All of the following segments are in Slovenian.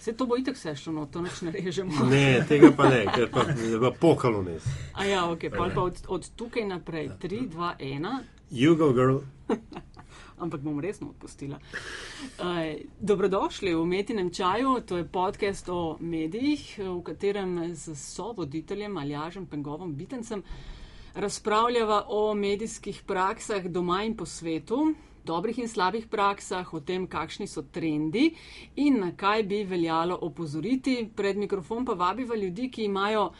Se to bo itek sešlo, to neč ne režemo. Ne, tega pa ne, ker pa v pokalo ne. A ja, ok, pa, pa od, od tukaj naprej, 3, 2, 1. You go, girl. Ampak bom resno odpustila. Uh, dobrodošli v Metinem čaju, to je podcast o medijih, v katerem z sovoditeljem Aljažem Pengovom Bitencem razpravljava o medijskih praksah doma in po svetu, dobrih in slabih praksah, o tem, kakšni so trendi in na kaj bi veljalo opozoriti. Pred mikrofon pa vabiva ljudi, ki imajo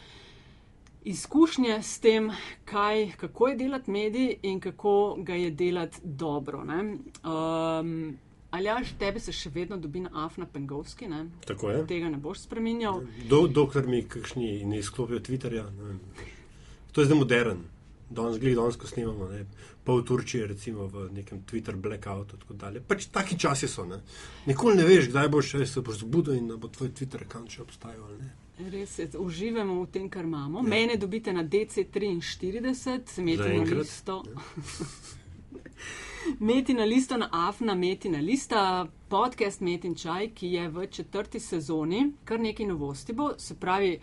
izkušnje s tem, kaj, kako je delati medij in kako ga je delati dobro. Um, Ali jaš tebe se še vedno dobi na Afna Pengovski? Ne? Tako je. Tega ne boš spremenjal. Do, dokler mi kakšni ne izklopijo Twitterja. Ne. To je zdaj modern. Danes gledi, danes ko snimamo, ne, pol Turčije, recimo v nekem Twitter blackoutu. Pač taki časi so. Ne. Nikoli ne veš, kdaj boš se boš zbudil in bo tvoj Twitter račun še obstajal. Res je, uživamo v tem, kar imamo. Ja. Mene dobite na DC43, metino listo. Ja. metina listo na Afna, metina lista, podcast Metin Čaj, ki je v četrti sezoni, kar nekaj novosti bo. Se pravi,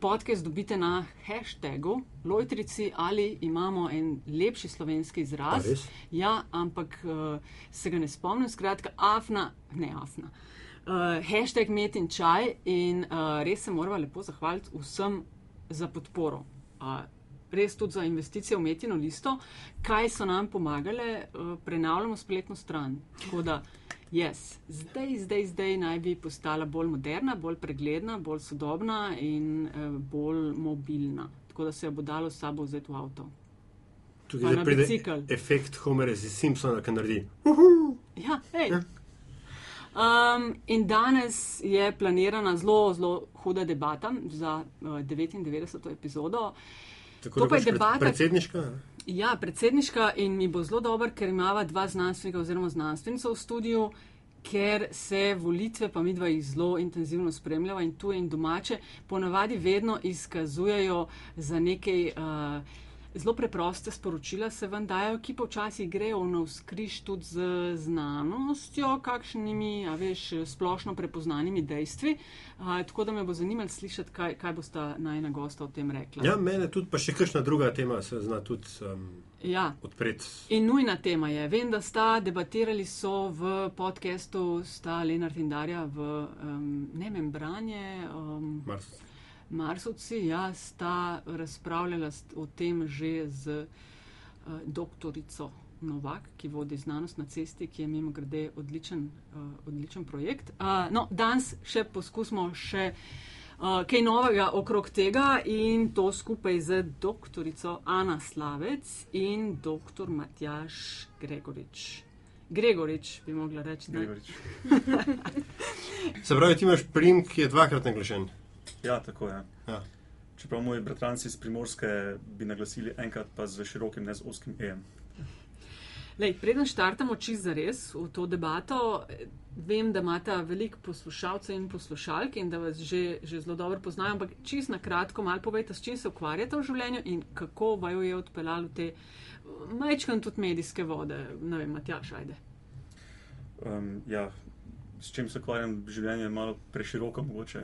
podcast dobite na hashtagu Lojtrici ali imamo en lepši slovenski izraz. Ja, ampak se ga ne spomnim. Skratka, Afna, ne Afna. Uh, hashtag met in čaj, in uh, res se moramo lepo zahvaliti vsem za podporo. Uh, res tudi za investicije v metino listo, kaj so nam pomagale, uh, prenavljamo spletno stran. Tako da, yes, zdaj, zdaj, zdaj naj bi postala bolj moderna, bolj pregledna, bolj sodobna in uh, bolj mobilna. Tako da se jo bo dalo s sabo vzeti v avto. Tukaj je bicikl. Efekt Homera z Simpsona, ki naredi. Ja, hej. Ja. Um, in danes je planirana zelo, zelo huda debata za uh, 99. epizodo. Tako to pa je debata. Predsedniška? Ja, predsedniška in mi bo zelo dober, ker imamo dva znanstvenika oziroma znanstvenico v studiu, ker se volitve, pa mi dva jih zelo intenzivno spremljava in tu in domače, ponavadi vedno izkazujejo za nekaj. Uh, Zelo preproste sporočila se vam dajo, ki pa včasih grejo na vzkriž tudi z znanostjo, kakšnimi, a veš, splošno prepoznanimi dejstvi. A, tako da me bo zanimalo slišati, kaj, kaj bosta najna gosta o tem rekla. Ja, mene tudi, pa še kakšna druga tema se zna tudi um, ja. odpreti. In nujna tema je. Vem, da sta debatirali so v podkastu, sta Lenart in Darja v um, ne membranje. Um, Mars. Marsovci, ja, sta razpravljala o tem že z uh, doktorico Novak, ki vodi znanost na cesti, ki je mimo grede odličen, uh, odličen projekt. Uh, no, danes še poskusimo še uh, kaj novega okrog tega in to skupaj z doktorico Ana Slavec in dr. Matjaš Gregorič. Gregorič bi mogla reči. Se pravi, ti imaš prim, ki je dvakrat naglašen. Ja, tako je. Ja. Čeprav moji bratranci iz Primorske bi naglasili enkrat pa z širokim, ne z oskim EM. Lej, preden štartamo čist za res v to debato, vem, da imate veliko poslušalcev in poslušalk in da vas že, že zelo dobro poznajo, ampak čist na kratko malo povejte, s čim se ukvarjate v življenju in kako vaju je odpeljalo te majčkan tudi medijske vode. Ne vem, Matjaš, ajde. Um, ja, s čim se ukvarjam v življenju je malo preširoko mogoče.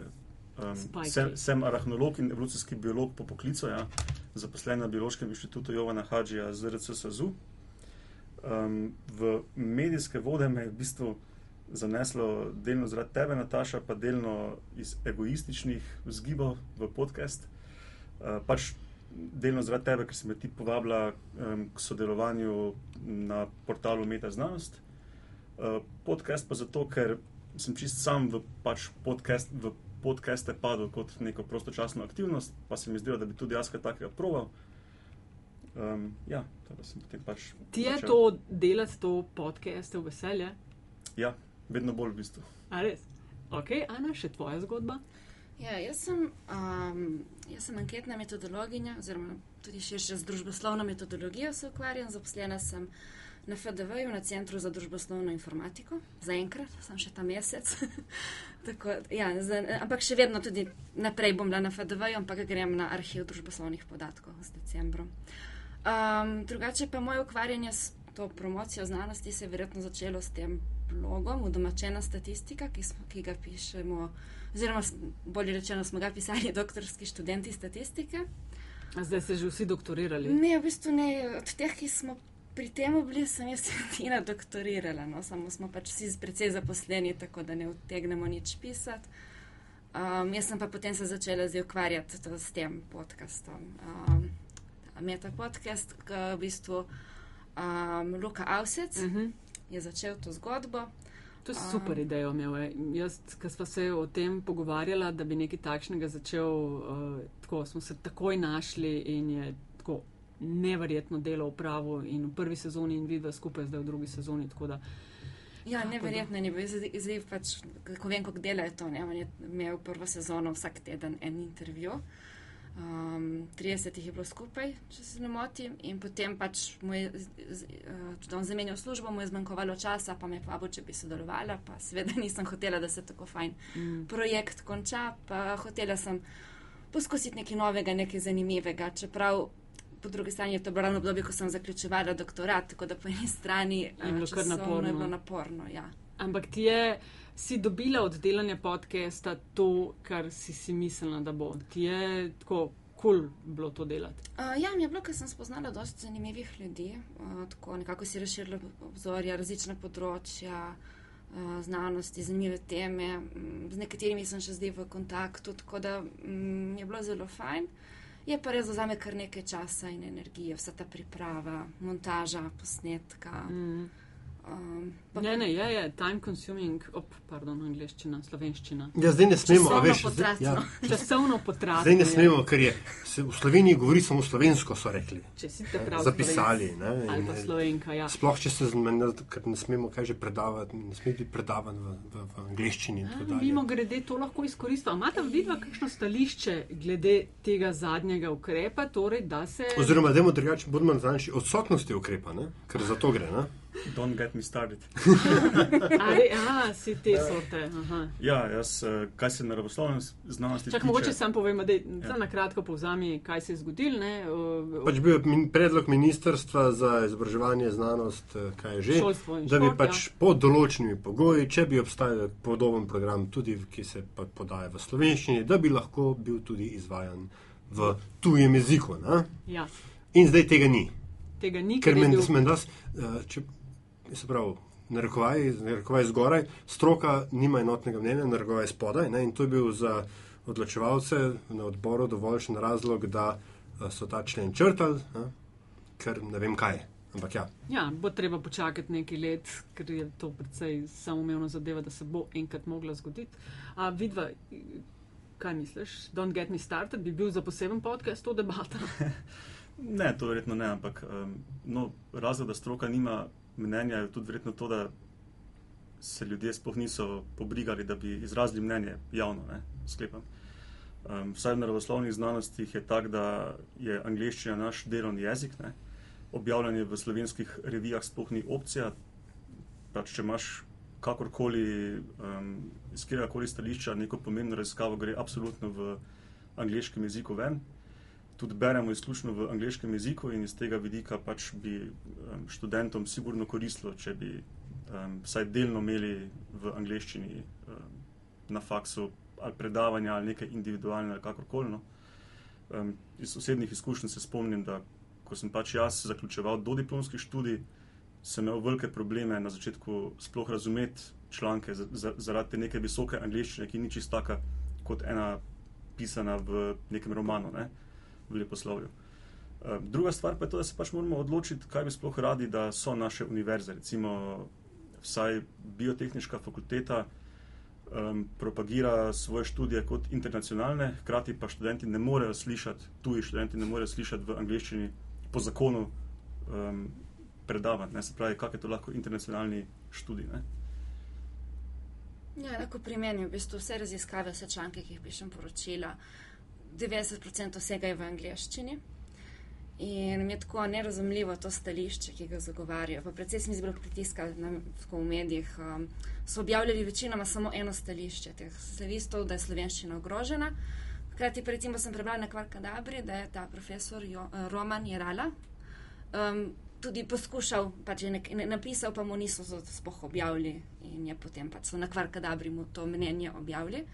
Um, sem, sem arahnolog in evolucijski biolog po poklicu, ja, zaposlen na Biološkem inštitutu Jovana Hadžija z RCSU. Um, v medijske vode me je v bistvu zaneslo delno zaradi tebe, Nataša, pa delno iz egoističnih vzgibov v podcast. Uh, pač delno zaradi tebe, ker si me ti povabila um, k sodelovanju na portalu Meta Znanost. Uh, podcast pa zato, ker sem čist sam v pač podcast. V podcaste padel kot neko prostočasno aktivnost, pa se mi zdelo, da bi tudi jaz kaj takega proval. Um, ja, pač Ti je začel. to delati, to podcaste v veselje? Ja, vedno bolj v bistvu. A res? Ok, Ana, še tvoja zgodba? Ja, jaz sem, um, jaz sem anketna metodologinja, oziroma tudi širše z družboslovno metodologijo se ukvarjam, zaposlena sem na FDV-ju, na Centru za družboslovno informatiko, zaenkrat, sem še ta mesec. Tako, ja, za, ampak še vedno tudi naprej bom bila na FDV-ju, ampak grem na arhiv družboslovnih podatkov z decembrom. Um, drugače pa moje ukvarjanje s to promocijo znanosti se je verjetno začelo s tem blogom, udomačena statistika, ki, smo, ki ga pišemo, oziroma bolje rečeno, smo ga pisali doktorski študenti statistike. A zdaj ste že vsi doktorirali? Ne, v bistvu ne. Od teh, ki smo pri tem bili, sem jaz edina doktorirala. No? Samo smo pač vsi precej zaposleni, tako da ne utegnemo nič pisati. Um, jaz sem pa potem se začela zdaj ukvarjati s tem podkastom. Um, Meta podcast, ki v bistvu um, Luka Avsec uh mhm. -huh. je začel to zgodbo. To je super um, ideja, imel. Jaz, ki smo se o tem pogovarjali, da bi nekaj takšnega začel, uh, tako smo se takoj našli in je neverjetno delo v pravu in v prvi sezoni in vidva skupaj zdaj v drugi sezoni. Ja, neverjetno je bilo. Zdaj, pač, ko vem, kako dela je to, ne, je imel prvo sezono vsak teden en intervju. Um, 30 jih je bilo skupaj, če se ne motim, in potem pač mu je, tudi on zamenjal službo, mu je zmanjkovalo časa, pa me je povabil, če bi sodelovala, pa seveda nisem hotela, da se tako fajn mm. projekt konča, pa hotela sem poskusiti nekaj novega, nekaj zanimivega, čeprav po drugi strani je to bilo obdobje, ko sem zaključevala doktorat, tako da po eni strani je bilo kar naporno. Je bilo naporno ja. Ampak ti je, si dobila od delanja podcasta to, kar si si mislila, da bo. Ti je tako kul cool bilo to delati. Uh, ja, mi je bilo, ker sem spoznala dosti zanimivih ljudi, uh, tako nekako si razširila obzorja, različna področja. Znanosti, zanimive teme, z nekaterimi sem še zdaj v kontaktu, tako da mm, je bilo zelo fajn. Uh, Je pa res, da zame kar nekaj časa in energije, vsa ta priprava, montaža, posnetka. Mm. Um, ne, ne, je, je time consuming, op, pardon, angliščina, slovenščina. Ja, zdaj ne smemo, a veš, zdaj, ja. časovno potratno. Zdaj ne smemo, ker je v Sloveniji govori samo slovensko, so rekli. Če si te prav zapisali. Ne, ali pa slovenka, ja. Sploh, če se zmenja, ker ne smemo, kaj že predavati, ne sme biti predavan v, v, v angliščini. Mimo grede, to lahko izkoristimo. Imate vidva kakšno stališče glede tega zadnjega ukrepa, torej, da se. Oziroma, dajmo drugače, bodimo natančni, odsotnosti ukrepa, ne? ker za to gre. Ne? Don't get me started. Ali, a, si te sorte. Aha. Ja, jaz, eh, kaj se na ravoslovnem znanosti. Čak, mogoče sam povem, da ja. na kratko povzami, kaj se je zgodil. Pač bil je predlog ministrstva za izobraževanje, znanost, eh, kaj je že. Šolstvo da bi šport, pač ja. pod določenimi pogoji, če bi obstajal podoben program, tudi ki se podaja v slovenščini, da bi lahko bil tudi izvajan v tujem jeziku. Ja. In zdaj tega ni. Tega ni, ker meni, bil... če se pravi, narekovaj, narekovaj zgoraj, stroka nima enotnega mnenja, narekovaj spodaj. Ne, in to je bil za odločevalce na odboru dovoljšen razlog, da eh, so ta člen črtali, ne, ker ne vem kaj. Ampak ja. Ja, bo treba počakati nekaj let, ker je to precej samoumevno zadeva, da se bo enkrat mogla zgoditi. A vidva, kaj misliš? Don't get me started, bi bil za poseben podcast to debata? ne, to verjetno ne, ampak um, no, razlog, da stroka nima mnenja je tudi verjetno to, da se ljudje sploh niso pobrigali, da bi izrazili mnenje javno, ne, sklepam. Um, vsaj v naravoslovnih znanostih je tako, da je angliščina naš delovni jezik, ne. objavljanje v slovenskih revijah sploh ni opcija. Pač, če imaš kakorkoli um, iz kjerkoli stališča neko pomembno raziskavo, gre absolutno v angliškem jeziku ven tudi beremo izključno v angleškem jeziku in iz tega vidika pač bi um, študentom sigurno koristilo, če bi um, vsaj delno imeli v angleščini um, na faksu ali predavanja ali nekaj individualne ali kakorkoli. No. Um, iz osebnih izkušenj se spomnim, da ko sem pač jaz zaključeval do diplomski študij, sem imel velike probleme na začetku sploh razumeti članke zaradi te neke visoke angleščine, ki ni čist taka kot ena pisana v nekem romanu. Ne v leposlovju. Eh, druga stvar pa je to, da se pač moramo odločiti, kaj bi sploh radi, da so naše univerze. Recimo, vsaj biotehnična fakulteta um, propagira svoje študije kot internacionalne, hkrati pa študenti ne morejo slišati, tuji študenti ne morejo slišati v angleščini po zakonu um, predavanj. Ne se pravi, kak je to lahko internacionalni študij. Ne? Ja, lahko pri meni v bistvu vse raziskave, vse članke, ki jih pišem poročila. 90% vsega je v angleščini. In mi je tako nerazumljivo to stališče, ki ga zagovarjajo. Pa predvsem sem izbral pritiska na, v medijih. Um, so objavljali večinoma samo eno stališče teh slavistov, da je slovenščina ogrožena. Hkrati pa recimo sem prebral na Kvarkadabri, da je ta profesor jo, uh, Roman Jerala um, tudi poskušal, pač je nek, ne, napisal, pa mu niso spoh objavili in je potem pač na kvar kadabri mu to mnenje objavili.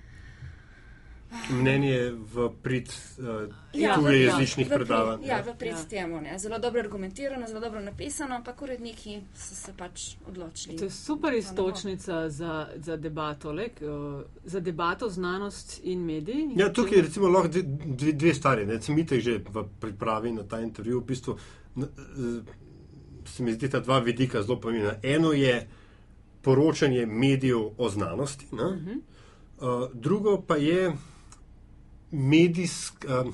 Mnenje v prid uh, ja, tuje jezičnih ja, predavanj. Ja, v prid ja. temu. Ne. Zelo dobro argumentirano, zelo dobro napisano, ampak uredniki so se pač odločili. To je super istočnica za, za debato, le, uh, za debato znanost in mediji. Ja, tukaj je recimo lahko dve, dve stvari. Cemite že v pripravi na ta intervju. V bistvu, uh, se mi zdi ta dva vidika zelo pomembna. Eno je poročanje medijev o znanosti, uh -huh. uh, drugo pa je medijsk, uh,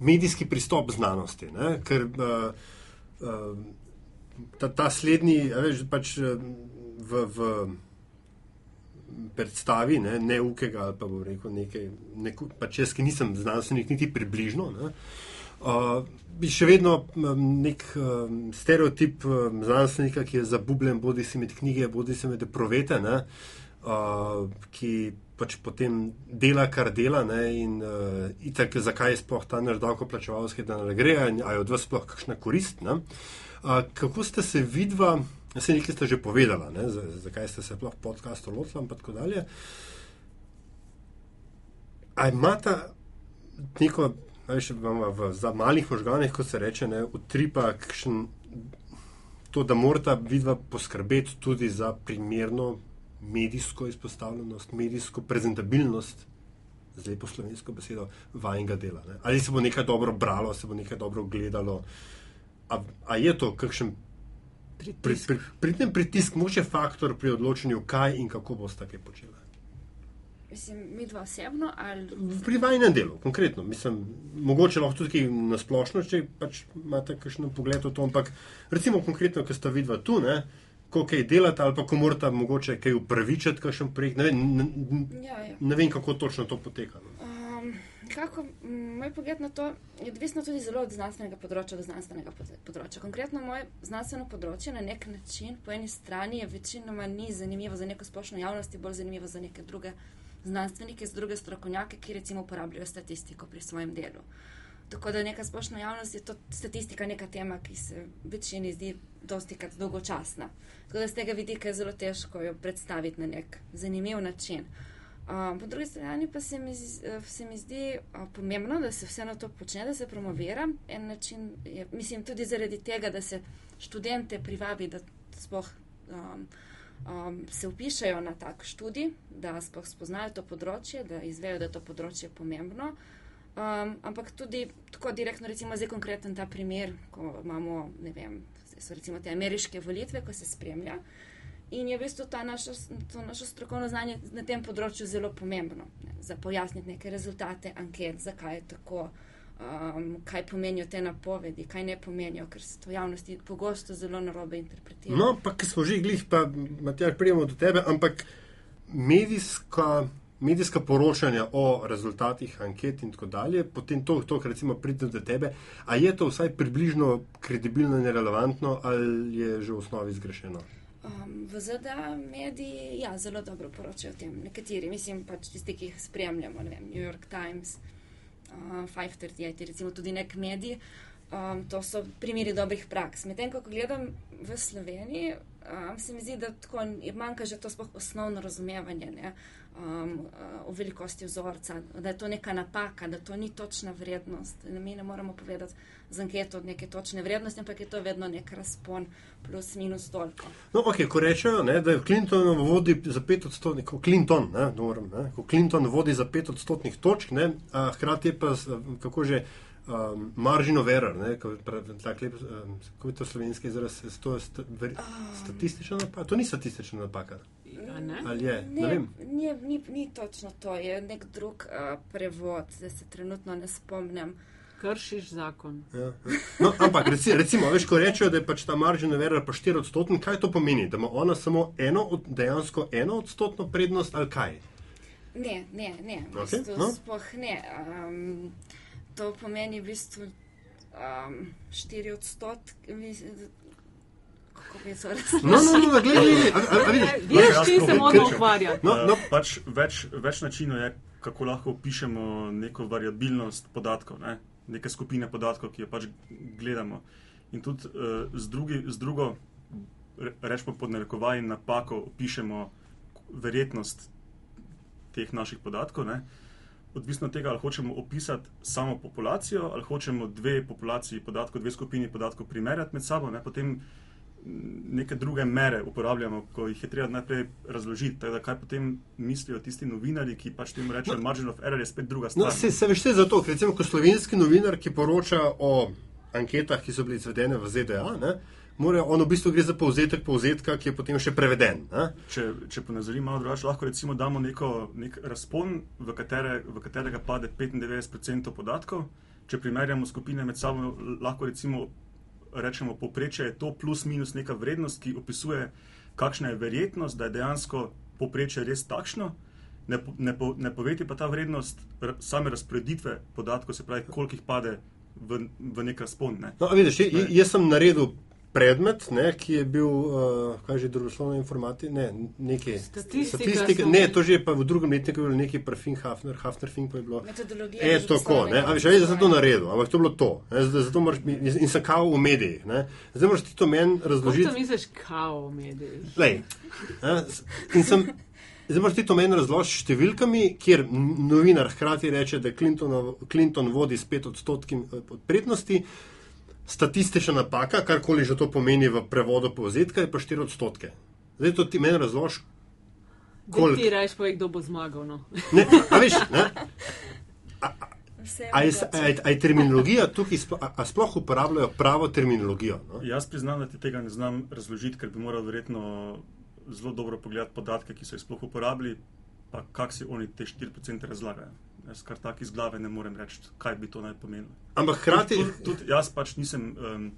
medijski pristop znanosti. Ne? Ker uh, uh, ta, ta slednji, veš, pač v, v predstavi, ne, ne ukega ali pa bom rekel nekaj, neko, pač jaz, ki nisem znanstvenik, niti približno. Ne? Uh, bi še vedno um, nek um, stereotip um, znanstvenika, ki je zabubljen, bodi se med knjige, bodi se med provete, ne, uh, ki pač potem dela, kar dela, ne, in uh, itak, zakaj je sploh ta naredovko plačevalski, da ne gre, in ali od vas sploh kakšna korist. Ne. Uh, kako ste se vidva, vse nekaj ste že povedala, ne, zakaj ste se sploh podcastu lotila in tako dalje. A imata neko, veš, v, za malih možganih, kot se reče, ne, utripa kakšen. To, da morata vidva poskrbeti tudi za primerno medijsko izpostavljenost, medijsko prezentabilnost, z lepo slovensko besedo, vajnega dela. Ne? Ali se bo nekaj dobro bralo, se bo nekaj dobro gledalo. A, a je to kakšen pritisk? Pri, pri, pri tem pritisk, moče faktor pri odločanju, kaj in kako bo sta kaj počela. Mislim, mi dva osebno ali. Pri vajnem delu, konkretno. Mislim, mogoče lahko tudi na splošno, če pač imate kakšen pogled v to, ampak recimo konkretno, ker sta vidva tu, ne, ko kaj delate, ali pa ko morate mogoče kaj upravičiti, kakšen projekt. Ne, ne, ja, ja. ne vem, kako točno to poteka. Um, kako, moj pogled na to je odvisno tudi zelo od znanstvenega področja do znanstvenega področja. Konkretno moje znanstveno področje na nek način, po eni strani, je večinoma ni zanimivo za neko splošno javnost, bolj zanimivo za neke druge znanstvenike, druge strokovnjake, ki recimo uporabljajo statistiko pri svojem delu. Tako da neka splošna javnost je to statistika neka tema, ki se večini zdi dosti krat dolgočasna. Tako da z tega vidika je zelo težko jo predstaviti na nek zanimiv način. Um, po drugi strani pa se mi, se mi zdi uh, pomembno, da se vseeno to počne, da se promovira. En način je, mislim, tudi zaradi tega, da se študente privabi, da spoh, um, um, se upišajo na tak študij, da spoh spoznajo to področje, da izvejo, da je to področje pomembno. Um, ampak tudi tako direktno, recimo zdaj konkreten ta primer, ko imamo, ne vem, so recimo te ameriške volitve, ko se spremlja. In je v bistvu naša, to naše strokovno znanje na tem področju zelo pomembno, ne, za pojasniti neke rezultate anket, zakaj je tako, um, kaj pomenijo te napovedi, kaj ne pomenijo, ker se to javnosti pogosto zelo narobe interpretira. No, pa ki smo že glih, pa Matjaž, prijemo do tebe, ampak medijska medijska poročanja o rezultatih anket in tako dalje, potem to, to recimo pride do tebe, a je to vsaj približno kredibilno in relevantno ali je že v osnovi zgrešeno? Um, v ZDA mediji ja, zelo dobro poročajo o tem. Nekateri, mislim, pač tisti, ki jih spremljamo, vem, New York Times, uh, 538, recimo tudi nek medij, um, to so primeri dobrih praks. Medtem, ko gledam v Sloveniji, um, se mi zdi, da tako manjka že to sploh osnovno razumevanje. Ne? Um, uh, o velikosti vzorca, da je to neka napaka, da to ni točna vrednost. Mi ne moramo povedati z anketo neke točne vrednosti, ampak je to vedno nek razpon plus minus toliko. No, ok, ko rečejo, ne, da je Clinton vodi za pet odstotnih, Clinton, ne, moram, ne, ko Clinton vodi za pet odstotnih točk, ne, a hkrati je pa, kako že, um, margin of error, ne, tak lep, um, kako je to slovenski izraz, to je sta, ver, statistična napaka, to ni statistična napaka. Ali je? Ne, ne ni, ni, ni točno to, je nek drug uh, prevod, da se trenutno ne spomnim. Kršiš zakon. Ja, ja. No, ampak recimo, recimo, veš, ko rečejo, da je pač ta maržna vera pa 4 odstotna, kaj to pomeni? Da ima ona samo eno, od, dejansko eno odstotno prednost ali kaj? Ne, ne, ne. Okay, bistvu, no? spoh, ne. Um, to pomeni v bistvu um, 4 odstotke. No, no, no, gledaj, vidiš, ti se moramo ukvarjati. No, no. Pač več, več načinov je, kako lahko opišemo neko variabilnost podatkov, ne? neke skupine podatkov, ki jo pač gledamo. in tudi uh, z, drugi, z drugo, rečemo pod narekovaji, napako opišemo verjetnost teh naših podatkov. Ne? Odvisno od tega, ali hočemo opisati samo populacijo, ali hočemo dve populaciji podatkov, dve skupini podatkov primerjati med sabo, ne? potem neke druge mere uporabljamo, ko jih je treba najprej razložiti. Teda, kaj potem mislijo tisti novinari, ki pač temu rečejo, no, margin of error je spet druga stvar. No, se, se veš, zato, ker recimo, ko slovenski novinar, ki poroča o anketah, ki so bile izvedene v ZDA, ne, More, on v bistvu gre za povzetek povzetka, ki je potem še preveden. Ne? Če, če ponazorim malo drugače, lahko recimo damo neko, nek razpon, v, katere, v katerega pade 95% podatkov. Če primerjamo skupine med sabo, lahko recimo rečemo, poprečje je to plus minus neka vrednost, ki opisuje, kakšna je verjetnost, da je dejansko poprečje res takšno. Ne, ne, po, ne poveti pa ta vrednost same razporeditve podatkov, se pravi, koliko jih pade v, v nek razpon. Ne. No, vidiš, j, jaz sem naredil predmet, ne, ki je bil, uh, kaj že družboslovna informatika, ne, nekaj statistike. Ne, to že je pa v drugem letniku bil neki prfin Hafner, Hafner fin pa je bilo. Metodologija. To tako, ne, a veš, jaz sem to naredil, ampak to je bilo to. Ne, zato moraš, in sem kao v medijih, ne. Zdaj moraš ti to meni razložiti. Kako to misliš kao v medijih? Lej, ne, in sem. Zdaj moraš ti to meni razložiti s številkami, kjer novinar hkrati reče, da Clinton, Clinton vodi s pet odstotki eh, prednosti statistična napaka, karkoli že to pomeni v prevodu povzetka, je pa 4 odstotke. Zdaj to ti meni razloži. Kolik... Ti rečeš, pa je kdo bo zmagal. No. Ne, a veš, ne? A, a, je, a, je, a je terminologija tukaj, a, a sploh uporabljajo pravo terminologijo? No? Jaz priznam, da ti tega ne znam razložiti, ker bi moral verjetno zelo dobro pogledati podatke, ki so jih sploh uporabili, pa kak si oni te 4% razlagajo. Jaz kar tako iz glave ne morem reči, kaj bi to naj pomenilo. Ampak hkrati. Tudi, tudi, tudi jaz pač nisem. Um,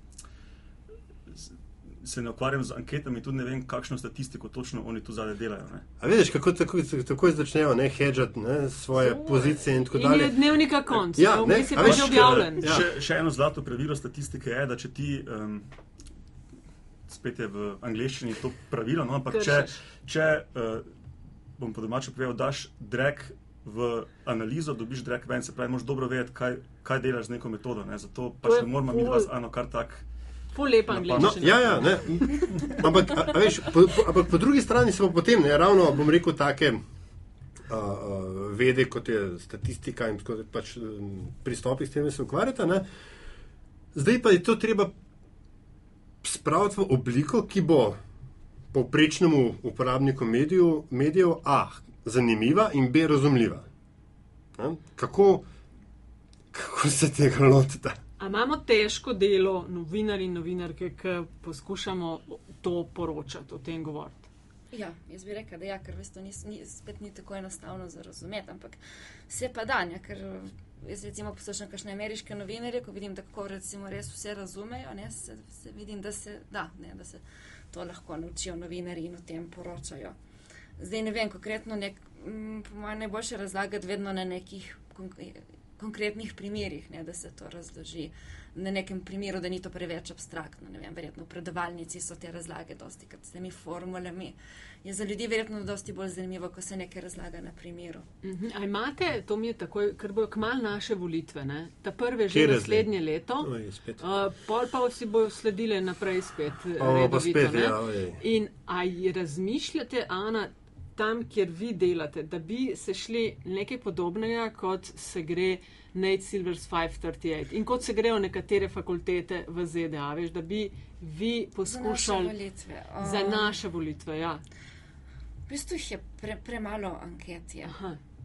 Se ne ukvarjam z anketami, tudi ne vem, kakšno statistiko točno oni tu zadaj delajo. Ne. A vidiš, kako tako, tako začnejo ne hedžati svoje Zore. pozicije in tako dalje. Je dnevnika konc, ja, ne, ne, ne, že objavljen. Ja. Še, še eno zlato pravilo statistike je, da če ti, um, spet je v angleščini to pravilo, no, ampak če, če uh, bom po domačem povedal, daš drek v analizo, dobiš drek ven, se pravi, moraš dobro vedeti, kaj, kaj delaš z neko metodo. Ne? Zato pač ne moramo mi vas eno kar tak. Polepa angliščina. No, ja, ja, ne. Ampak, a, a veš, po, po, ampak po drugi strani se pa potem, ne, ravno, bom rekel, take uh, uh, vede, kot je statistika in kot pač pristopi, s tem se ukvarjate. Ne. Zdaj pa je to treba spraviti v obliko, ki bo povprečnemu uporabniku medijev, medijev A, zanimiva in B, razumljiva. Kako, kako se tega lotite? Imamo težko delo, novinari in novinarke, ki poskušamo to poročati, o tem govoriti. Ja, jaz bi rekel, da ja, ker to ni, ni, spet ni tako enostavno za razumeti, ampak se pa da, ja, ker jaz recimo poslušam kakšne ameriške novinarje, ko vidim, da kako recimo res vse razumejo, ne, se, se vidim, da se da, ne, da se to lahko naučijo novinari in o tem poročajo. Zdaj ne vem, konkretno, nek, m, po mojem, najboljše razlagati vedno na nekih konkretnih primerih, ne, da se to razloži. Na nekem primeru, da ni to preveč abstraktno. Vem, verjetno v predavalnici so te razlage, dosti krat s temi formulami. Je za ljudi verjetno dosti bolj zanimivo, ko se nekaj razlaga na primeru. Uh mhm. -huh. Imate, to mi je takoj, ker bojo kmal naše volitve, ne? ta prve že naslednje leto, uh, pol pa vsi bojo sledile naprej spet. O, redovito, spet ja, In aj razmišljate, Ana, tam, kjer vi delate, da bi se šli nekaj podobnega, kot se gre Nate Silvers 538 in kot se grejo nekatere fakultete v ZDA, veš, da bi vi poskušali za naše volitve. Um, za naše volitve ja. V bistvu jih je pre, premalo anket. Je.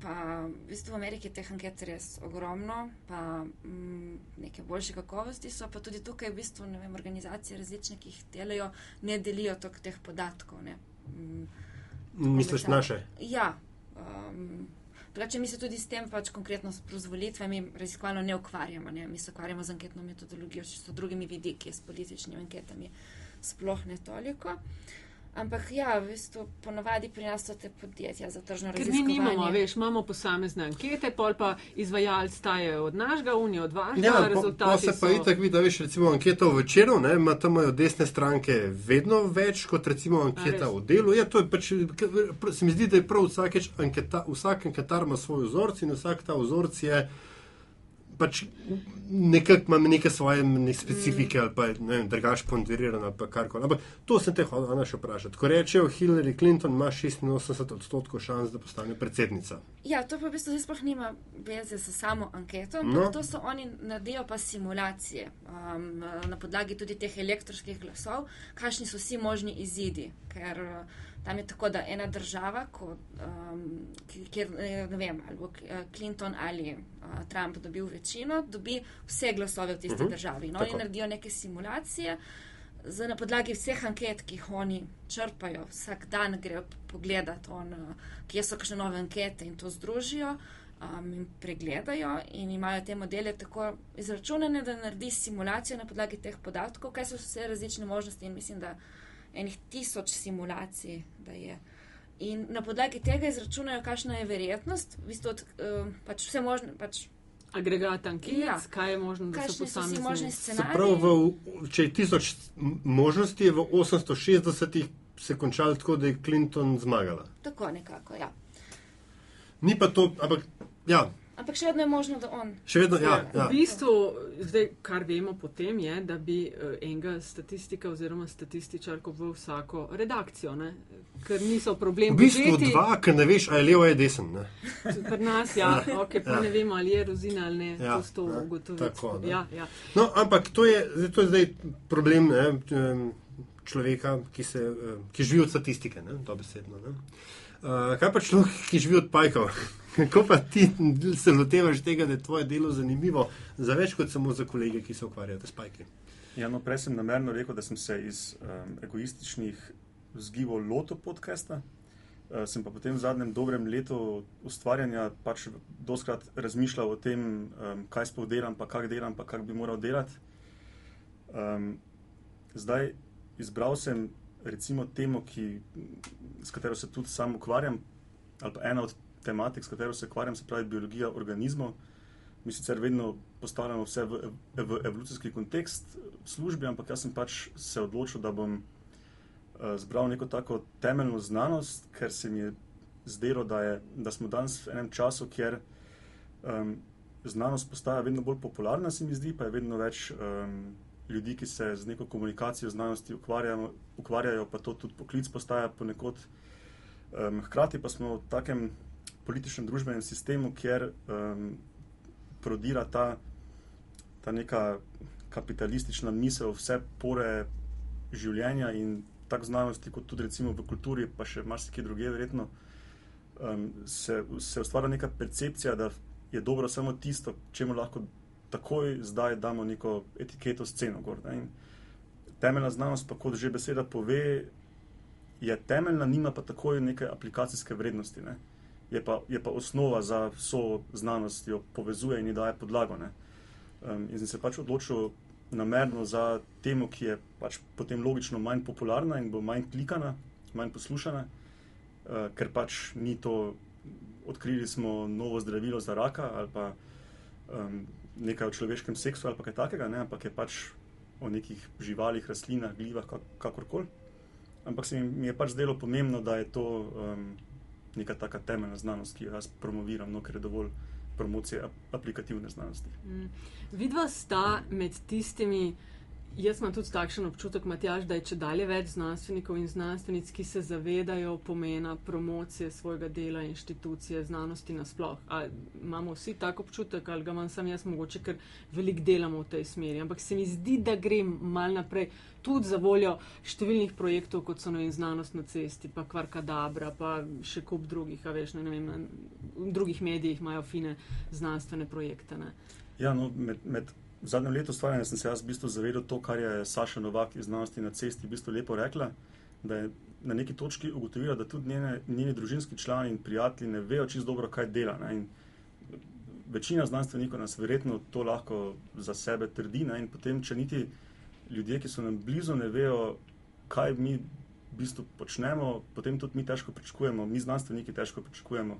Pa, v bistvu v Ameriki je teh anket res ogromno, pa m, mm, neke boljše kakovosti so, pa tudi tukaj v bistvu vem, organizacije različne, ki jih delajo, ne delijo teh podatkov. Ne. Mm, Misliš naše? Ja. Um, Plače, mi se tudi s tem, pač konkretno s prozvolitvami, raziskovalno ne ukvarjamo. Ne? Mi se ukvarjamo z anketno metodologijo, še s drugimi vidiki, s političnimi anketami, sploh ne toliko. Uh, Ampak ja, v bistvu ponovadi pri nas so te podjetja za tržno raziskovanje. Mi nimamo, veš, imamo posamezne ankete, pol pa izvajalci stajajo od našega, unijo od vašega. Ja, rezultati. Pa se pa so... itak vidi, da veš, recimo anketa v večeru, ne, ima tam imajo desne stranke vedno več kot recimo anketa v delu. Ja, to je pač, se mi zdi, da je prav vsakeč anketa, vsak anketar ima svoj vzorc in vsak ta vzorc je pač nekako imam neke svoje ne specifike mm. ali pa ne vem, drugač ponderirano ali kar koli. Ampak to sem te hodila še vprašati. Ko rečejo, Hillary Clinton ima 86 odstotkov šans, da postane predsednica. Ja, to pa v bistvu sploh nima veze s samo anketo, ampak no. to so oni naredijo pa simulacije um, na podlagi tudi teh elektronskih glasov, kakšni so vsi možni izidi. Ker, uh, Tam je tako, da ena država, kot, um, kjer ne vem, ali bo eh, Clinton ali uh, Trump dobil večino, dobi vse glasove v tisti uh mhm. -huh. državi. No, oni naredijo neke simulacije z, na podlagi vseh anket, ki jih oni črpajo, vsak dan grejo pogledati, on, kje so kakšne nove ankete in to združijo. Um, in pregledajo, in imajo te modele tako izračunane, da naredi simulacijo na podlagi teh podatkov, kaj so vse različne možnosti. In mislim, da enih tisoč simulacij, da je. In na podlagi tega izračunajo, kakšna je verjetnost, v bistvu od, uh, pač vse možne. Pač, Agregat anket, ja. kaj je možno, da se posamezni možni scenariji. Prav, v, če je tisoč možnosti, je v 860 se končalo tako, da je Clinton zmagala. Tako nekako, ja. Ni pa to, ampak ja, Ampak še vedno je možno, da on. Še vedno, ja. ja. V bistvu, zdaj, kar vemo potem, je, da bi uh, enega statistika oziroma statističarko v vsako redakcijo, ne? ker niso problemi. V bistvu budžeti. dva, ker ne veš, ali je levo ali desen. Pri nas, ja, ja. Okay, pa ja. ne vemo, ali je rozina ali ne. Ja. To ja. Tako, ja, ja. No, ampak to je, to je zdaj problem ne? človeka, ki, se, ki živi od statistike, ne? to besedno. Ne? Uh, kaj pa človek, ki živi od pajkov? Kako pa ti se lotevaš tega, da je tvoje delo zanimivo za več kot samo za kolege, ki se ukvarjajo s pajki? Ja, no, prej sem namerno rekel, da sem se iz um, egoističnih vzgibov lotil podcasta. Uh, sem pa potem v zadnjem dobrem letu ustvarjanja pač doskrat razmišljal o tem, um, kaj sploh delam, pa kak delam, pa kak bi moral delati. Um, zdaj izbral sem recimo temo, ki, s katero se tudi sam ukvarjam, ali pa ena od tematik, s katero se ukvarjam, se pravi biologija organizmov. Mi sicer vedno postavljamo vse v, v evolucijski kontekst službe, ampak jaz sem pač se odločil, da bom uh, zbral neko tako temeljno znanost, ker se mi je zdelo, da, je, da smo danes v enem času, kjer um, znanost postaja vedno bolj popularna, se mi zdi, pa je vedno več um, ljudi, ki se z neko komunikacijo znanosti ukvarjajo, ukvarjajo pa to tudi poklic postaja ponekod. Um, hkrati pa smo v takem političnem družbenem sistemu, kjer um, prodira ta, ta neka kapitalistična misel, vse pore življenja in tako znanosti, kot tudi recimo v kulturi, pa še marsikaj druge, verjetno, um, se, se ustvarja neka percepcija, da je dobro samo tisto, čemu lahko takoj zdaj damo neko etiketo sceno. Gor, temeljna znanost, pa kot že beseda pove, je temeljna, nima pa takoj neke aplikacijske vrednosti. Ne? Je pa, je pa osnova za vso znanost, jo povezuje in ji daje podlago. Um, in sem se pač odločil namerno za temo, ki je pač potem logično manj popularna in bo manj klikana, manj poslušana, uh, ker pač ni to, odkrili smo novo zdravilo za raka ali pa um, nekaj o človeškem seksu ali kaj takega, ne? ampak je pač o nekih živalih, rastlinah, glivah, kakorkoli. Ampak se mi je pač zdelo pomembno, da je to. Um, neka taka temeljna znanost, ki jo jaz promoviram, no, ker je dovolj promocije aplikativne znanosti. Mm. Vidva sta med tistimi, jaz imam tudi takšen občutek, Matjaž, da je če dalje več znanstvenikov in znanstvenic, ki se zavedajo pomena promocije svojega dela inštitucije znanosti nasploh. A imamo vsi tak občutek, ali ga imam sam jaz mogoče, ker veliko delamo v tej smeri. Ampak se mi zdi, da grem mal naprej tudi za voljo številnih projektov, kot so vem, znanost na cesti, pa kvarkadabra, pa še kup drugih, a veš, ne, ne vem, na, v drugih medijih imajo fine znanstvene projekte. Ne. Ja, no, med, med zadnjim letom stvarjanja sem se jaz v bistvu zavedel to, kar je Saša Novak iz znanosti na cesti v bistvu lepo rekla, da je na neki točki ugotovila, da tudi njene, njeni družinski člani in prijatelji ne vejo čisto dobro, kaj dela. Večina znanstvenikov nas verjetno to lahko za sebe trdi, ne? in potem, če niti ljudje, ki so nam blizu, ne vejo, kaj mi v bistvu počnemo, potem tudi mi težko pričakujemo, mi znanstveniki težko pričakujemo,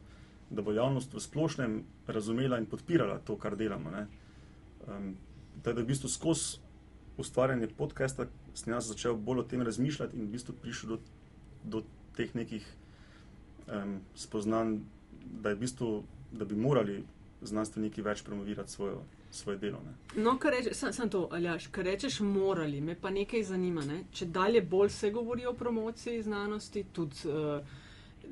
da bo javnost v splošnem razumela in podpirala to, kar delamo. Um, da je v bistvu skozi ustvarjanje podcasta sem jaz začel bolj o tem razmišljati in v bistvu prišel do, do teh nekih um, spoznanj, da, v bistvu, da bi morali znanstveniki več promovirati svojo, svoje delo. Ne. No, kar rečeš, sem, sem to, Aljaš, kar rečeš, morali, me pa nekaj zanima. Ne? Če dalje bolj se govori o promociji znanosti, tudi uh,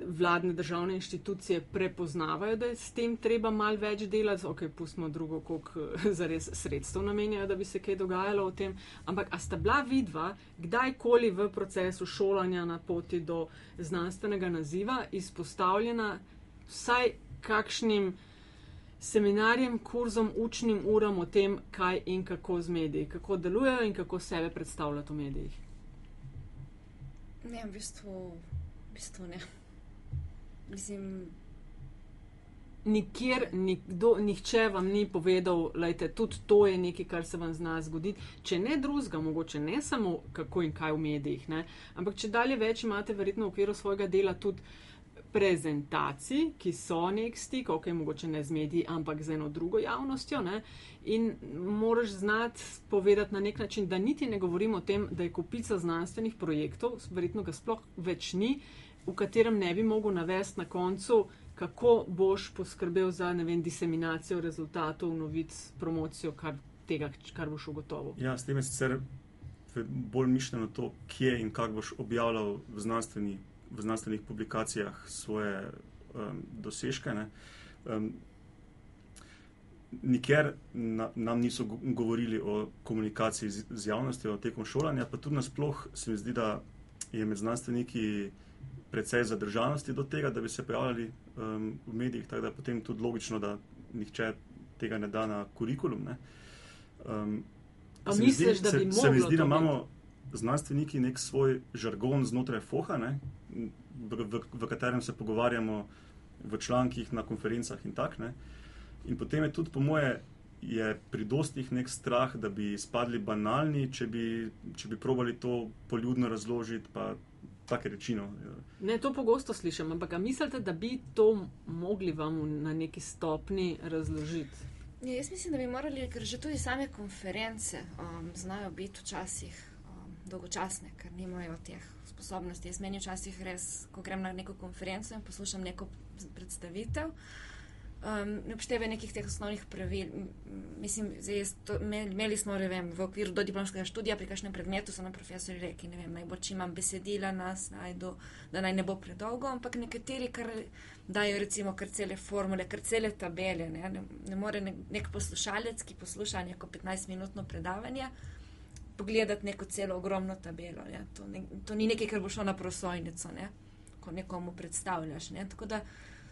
vladne državne inštitucije prepoznavajo, da je s tem treba mal več delati, ok, pustimo drugo, koliko zares sredstev namenjajo, da bi se kaj dogajalo o tem. Ampak, a sta bila vidva kdajkoli v procesu šolanja na poti do znanstvenega naziva izpostavljena vsaj kakšnim seminarjem, kurzom, učnim uram o tem, kaj in kako z mediji, kako delujejo in kako sebe predstavljajo v medijih. Ne, v bistvu, v bistvu ne. Mislim. Nikjer, nikdo, nihče vam ni povedal, da tudi to je nekaj, kar se vam zna zgoditi. Če ne drugega, mogoče ne samo kako in kaj v medijih, ne? ampak če dalje več imate, verjetno v okviru svojega dela tudi prezentacij, ki so nek stik, ok, mogoče ne z mediji, ampak z eno drugo javnostjo. Ne? In moraš znati povedati na nek način, da niti ne govorimo o tem, da je kupica znanstvenih projektov, verjetno ga sploh več ni, v katerem ne bi mogel navesti na koncu, kako boš poskrbel za vem, diseminacijo rezultatov, novic, promocijo kar tega, kar boš ugotovil. Ja, s tem je sicer bolj mišljeno to, kje in kako boš objavljal v znanstveni v znanstvenih publikacijah svoje um, dosežke. Um, nikjer na, nam niso govorili o komunikaciji z, z javnostjo tekom šolanja, pa tudi nasploh se mi zdi, da je med znanstveniki precej zadržanosti do tega, da bi se pojavljali um, v medijih, tako da potem tudi logično, da nihče tega ne da na kurikulum. Ne. Um, se, misliš, mi zdi, se, se mi zdi, da imamo znanstveniki nek svoj žargon znotraj foha, ne, v, v, v katerem se pogovarjamo v člankih, na konferencah in tako naprej. In potem je tudi, po moje, je pri dostih nek strah, da bi spadli banalni, če bi, če bi probali to poljudno razložiti. Take reči. No. Ne, to pogosto slišim, ampak mislite, da bi to mogli vam na neki stopni razložiti? Ja, jaz mislim, da bi morali, ker že tudi same konference um, znajo biti včasih um, dolgočasne, ker nimajo teh sposobnosti. Jaz meni včasih res, ko grem na neko konferenco in poslušam neko predstavitev, um, ne obšteve nekih teh osnovnih pravil. Mislim, to, imeli smo, ne vem, v okviru dodiplomskega študija pri kakšnem predmetu, so nam profesori rekli, ne vem, naj bo čim imam besedila nas, najdu, da naj ne bo predolgo, ampak nekateri, kar dajo recimo kar cele formule, kar cele tabele, ne, ne, ne more nek, nek poslušalec, ki posluša neko 15-minutno predavanje, pogledati neko celo ogromno tabelo. To, ne, to ni nekaj, kar bo šlo na prosojnico, ne? ko nekomu predstavljaš. Ne? Tako da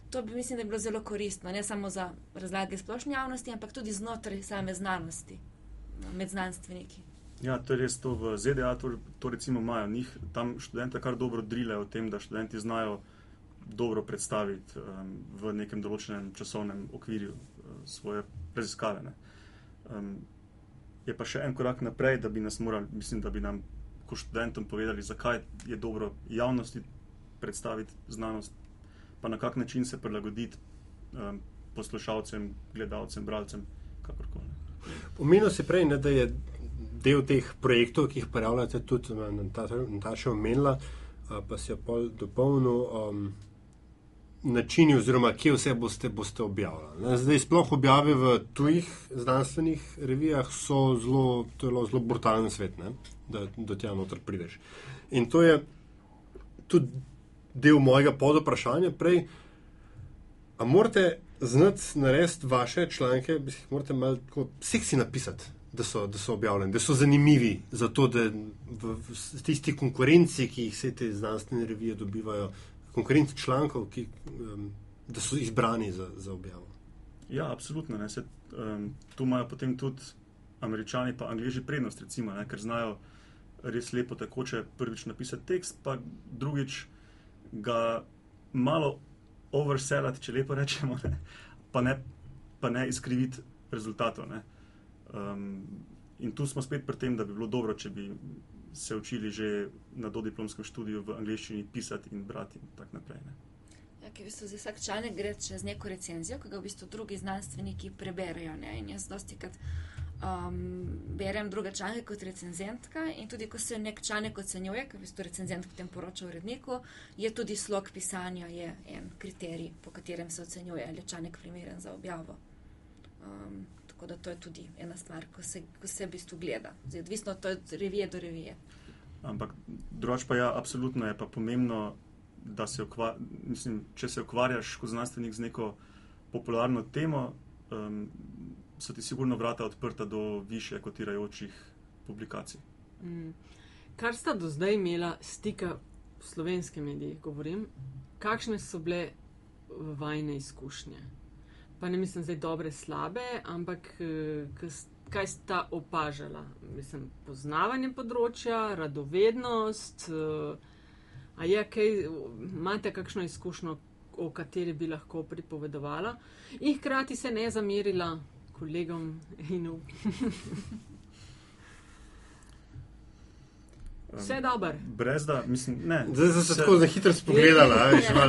to bi mislim, da je bilo zelo koristno, ne samo za razlage splošne javnosti, ampak tudi znotraj same znanosti, med znanstveniki. Ja, to je res to v ZDA, to, to recimo imajo njih, tam študente kar dobro drilejo o tem, da študenti znajo dobro predstaviti um, v nekem določenem časovnem okvirju uh, svoje raziskave. Um, je pa še en korak naprej, da bi nas morali, mislim, da bi nam, kot študentom, povedali, zakaj je dobro javnosti predstaviti znanost, pa na kak način se prilagoditi um, poslušalcem, gledalcem, bralcem, kakorkoli. Omenil si prej, ne, da je del teh projektov, ki jih pojavljate, tudi Nataša omenila, pa si jo pol dopolnil. Um, načini, oziroma kje vse boste, boste objavljali. Zdaj, sploh objave v tujih znanstvenih revijah so zelo, zelo, zelo brutalen svet, ne? da do tega noter prideš. In to je tudi del mojega podoprašanja prej. A morate znati narediti vaše članke, bi jih morate malo seksi napisati. Da so, da so objavljeni, da so zanimivi za to, da v, v tisti konkurenci, ki jih vse te znanstvene revije dobivajo, konkurenci člankov, ki um, so izbrani za, za objavo. Ja, absolutno. Se, um, tu imajo potem tudi američani in angliži prednost, recimo, ne, ker znajo res lepo takoče prvič napisati tekst, pa drugič ga malo overselati, če lepo rečemo, ne, pa, ne, pa ne izkriviti rezultatov. Um, in tu smo spet pri tem, da bi bilo dobro, če bi se učili že na dodiplomskem študiju v angleščini pisati in brati in tako naprej. Ne. Ja, ki v bistvu za vsak članek gre čez neko recenzijo, ki ga v bistvu drugi znanstveniki preberejo. Ne. In jaz dosti krat um, berem druge članke kot recenzentka in tudi, ko se nek članek ocenjuje, ker v bistvu recenzent potem poroča uredniku, je tudi slog pisanja je en kriterij, po katerem se ocenjuje, ali je članek primeren za objavo. Um, tako da to je tudi ena stvar, ko se, ko se v bistvu gleda. Zdaj, odvisno to je od revije do revije. Ampak drugač pa ja, absolutno je pa pomembno, da se ukvarjaš, mislim, če se ukvarjaš kot znanstvenik z neko popularno temo, um, so ti sigurno vrata odprta do više kotirajočih publikacij. Mm. Kar sta do zdaj imela stika s slovenskimi mediji, govorim, kakšne so bile vajne izkušnje? Pa ne mislim zdaj dobre, slabe, ampak eh, kaj sta opažala? Mislim, poznavanje področja, radovednost. Uh, A je kaj, imate kakšno izkušnjo, o kateri bi lahko pripovedovala in hkrati se ne zamerila kolegom in. Vse dobro. Brez da, mislim, ne. Zdaj se je tako zelo hitro spogledala.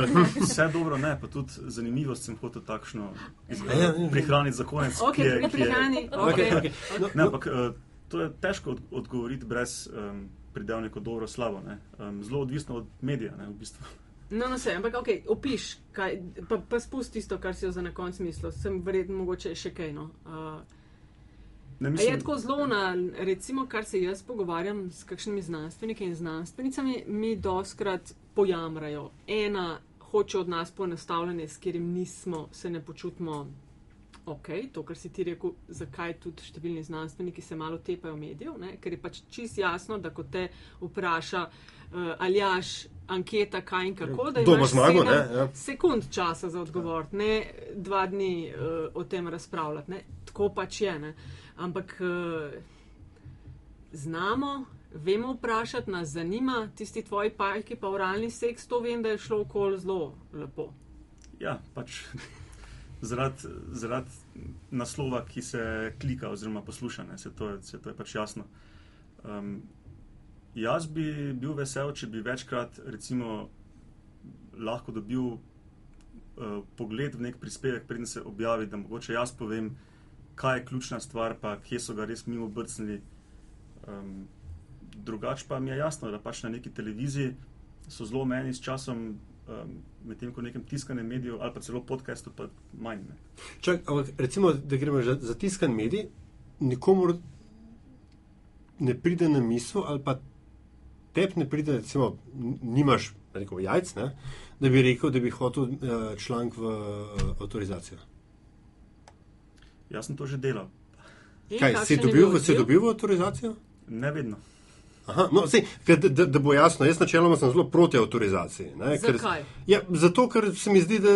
Vse dobro, ne, pa tudi zanimivost sem hotel takšno ja, ja, prihraniti za konec. Ok, ne prihrani. Okay, okay. No, ne, ampak uh, to je težko od, odgovoriti brez um, pridevnika dobro, slabo. Um, zelo odvisno od medija, ne, v bistvu. No, no, vse, ampak ok, opiš, kaj, pa, pa spusti tisto, kar si jo za na konec mislil, sem verjetno mogoče še kaj. No. Uh, ne, mislim, je tako zelo na, recimo, kar se jaz pogovarjam s kakšnimi znanstveniki in znanstvenicami, mi doskrat pojamrajo. Ena hoče od nas poenostavljanje, s katerim nismo, se ne počutimo ok, to, kar si ti rekel, zakaj tudi številni znanstveniki se malo tepajo medijev, ne? ker je pač čist jasno, da ko te vpraša uh, ali jaš anketa, kaj in kako, da imaš zmago, ne, ja. sekund časa za odgovor, ne dva dni uh, o tem razpravljati. Ne? Tako pač je. Ne? Ampak uh, znamo. Vemo vprašati, nas zanima tisti tvoji pajki, pa oralni seks, to vem, da je šlo okoli zelo lepo. Ja, pač zaradi zarad naslova, ki se klika oziroma posluša, ne, se, to je, se to je pač jasno. Um, jaz bi bil vesel, če bi večkrat recimo, lahko dobil uh, pogled v nek prispevek, preden se objavi, da mogoče jaz povem, kaj je ključna stvar, pa kje so ga res mimo brcnili. Um, drugač pa mi je jasno, da pač na neki televiziji so zelo meni s časom um, medtem ko v nekem tiskanem mediju ali pa celo podkastu, pa manj. Čak, ampak recimo, da gremo za, za tiskan medij, nikomu ne pride na misel, ali pa tep ne pride, recimo, nimaš rekel, jajc, ne, da bi rekel, da bi hotel uh, članek v uh, avtorizacijo. Jaz sem to že delal. Kaj, si dobil, dobil v avtorizacijo? Ne vedno. Aha, no, sej, da, da, da bo jasno, jaz načeloma sem zelo proti avtorizaciji. Ne, ker, ja, zato, ker se mi zdi, da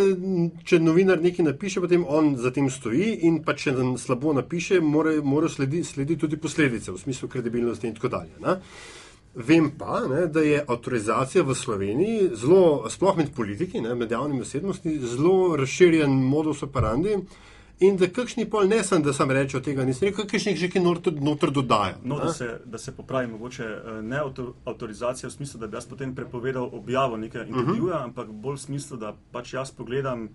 če novinar nekaj napiše, potem on za tem stoji in pa če slabo napiše, mora, mora slediti sledi tudi posledice v smislu kredibilnosti in tako dalje. Ne. Vem pa, ne, da je avtorizacija v Sloveniji, zelo, sploh med politiki, ne, med javnimi osebnostmi, zelo razširjen modus operandi. In da kakšni pol ne sem, da sem rečel tega, nisem rekel, kakšni že kaj noter dodajo. No, da se, da se popravi, mogoče eh, ne avtorizacija v smislu, da bi jaz potem prepovedal objavo nekega mhm. intervjuja, uh -huh. ampak bolj v smislu, da pač jaz pogledam,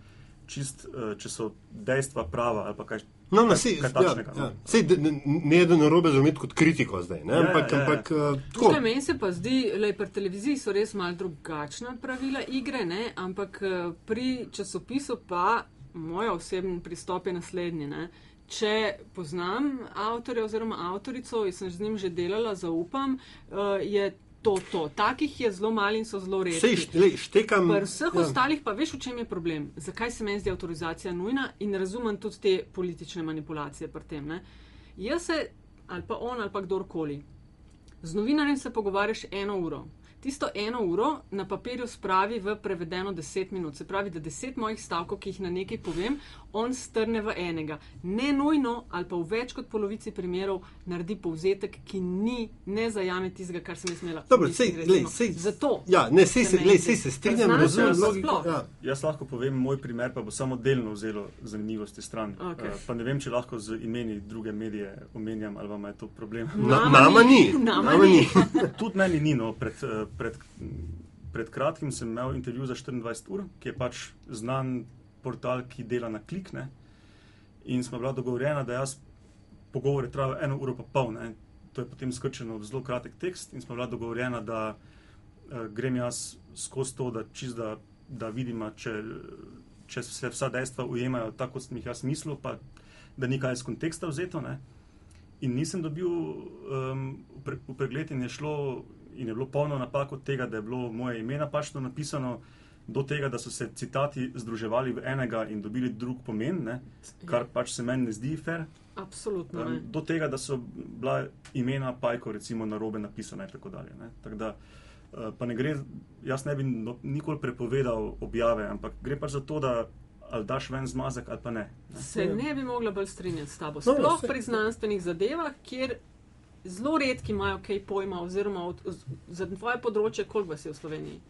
čist, eh, če so dejstva prava ali pa kaj. No, no, sej, kaj tačnega, ja, no. ja. Sej, ne, ne je da narobe razumeti kot kritiko zdaj. Ne, ja, ampak, ja, ja. ampak, uh, Tukaj meni se pa zdi, da pri televiziji so res malo drugačna pravila igre, ne, ampak pri časopisu pa moj osebni pristop je naslednji. Ne? Če poznam avtorja oziroma avtorico in sem z njim že delala, zaupam, je to to. Takih je zelo malo in so zelo redki. Štekam. Pri vseh ja. ostalih pa veš, v čem je problem. Zakaj se meni zdi avtorizacija nujna in razumem tudi te politične manipulacije pri tem. Ne? Jaz se, ali pa on, ali pa kdorkoli, z novinarjem se pogovarjaš eno uro tisto eno uro na papirju spravi v prevedeno deset minut. Se pravi, da deset mojih stavkov, ki jih na nekaj povem, on strne v enega. Ne nujno, ali pa v več kot polovici primerov naredi povzetek, ki ni, ne zajame tistega, kar sem smela. Dobro, sej, lej, sej, Zato. Ja, ne, sej se, lej, sej se strinjam, razumem logiko. Ja. Jaz lahko povem moj primer, pa bo samo delno vzelo zanimivosti stran. Okay. Uh, pa ne vem, če lahko z imeni druge medije omenjam, ali vam je to problem. Na, nama ni. Nama ni. Tudi meni ni, no, pred, uh, pred, pred kratkim sem imel intervju za 24 ur, ki je pač znan portal, ki dela na klikne. In smo bila dogovorjena, da jaz pogovore trajajo eno uro pa pol. Ne. To je potem skrčeno v zelo kratek tekst, in smo bila dogovorjena, da uh, grem jaz skozi to, da čist da, da vidim, če, če se vsa dejstva ujemajo tako, kot sem jih jaz mislil, pa da ni kaj iz konteksta vzeto. Ne? In nisem dobil um, v pregled, in je, šlo, in je bilo polno napak od tega, da je bilo moje ime napačno napisano, do tega, da so se citati združevali v enega in dobili drug pomen, ne? kar ja. pač se meni ne zdi fair. Absolutno. Um, do tega, da so bila imena Pajko, recimo, na robe napisana in tako dalje. Tak da, uh, pa ne gre, jaz ne bi no, nikoli prepovedal objave, ampak gre pač za to, da ali daš ven zmazek ali pa ne. ne. Se ne bi mogla bolj strinjati s tabo. No, Sploh no, pri znanstvenih zadevah, kjer zelo redki imajo kaj pojma, oziroma od, za tvoje področje, koliko vas je v Sloveniji?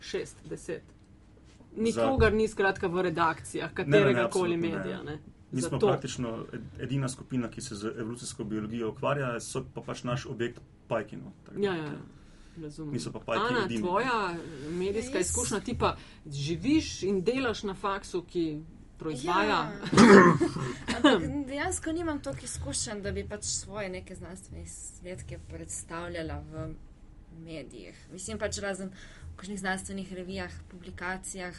Šest, deset. Nikogar za... ni skratka v redakcijah, katerega koli medija. Ne. Mi smo to. praktično edina skupina, ki se z evolucijsko biologijo ukvarja, so pa pač naš objekt Pajkino. Ja, ja, ja. Niso pa pajki. Ana, edini. tvoja medijska yes. izkušnja, ti pa živiš in delaš na faksu, ki proizvaja. Ja. Dejansko nimam toliko izkušenj, da bi pač svoje neke znanstvene svetke predstavljala v medijih. Mislim pač razen v kakšnih znanstvenih revijah, publikacijah.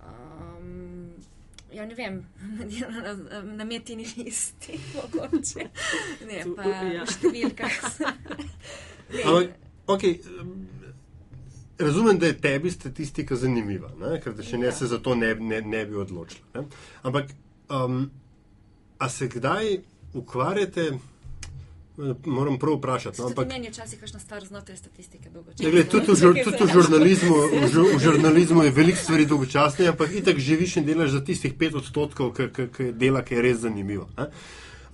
Um, Ja, ne vem, na metini listi, mogoče. Ne, pa ja. v številkah. Ampak Okay, razumem, da je tebi statistika zanimiva, ne? ker če ne, ja. se za to ne, ne, ne bi odločila. Ne? Ampak, um, a se kdaj ukvarjate? Moram prav vprašati. No, ampak meni je včasih kakšna stvar znotraj statistike dolgočasna. Ja, tudi v, tudi v, žurnalizmu, v, v žurnalizmu je veliko stvari dolgočasne, ampak itak živiš in delaš za tistih pet odstotkov, ki dela, ki je res zanimivo. Ne?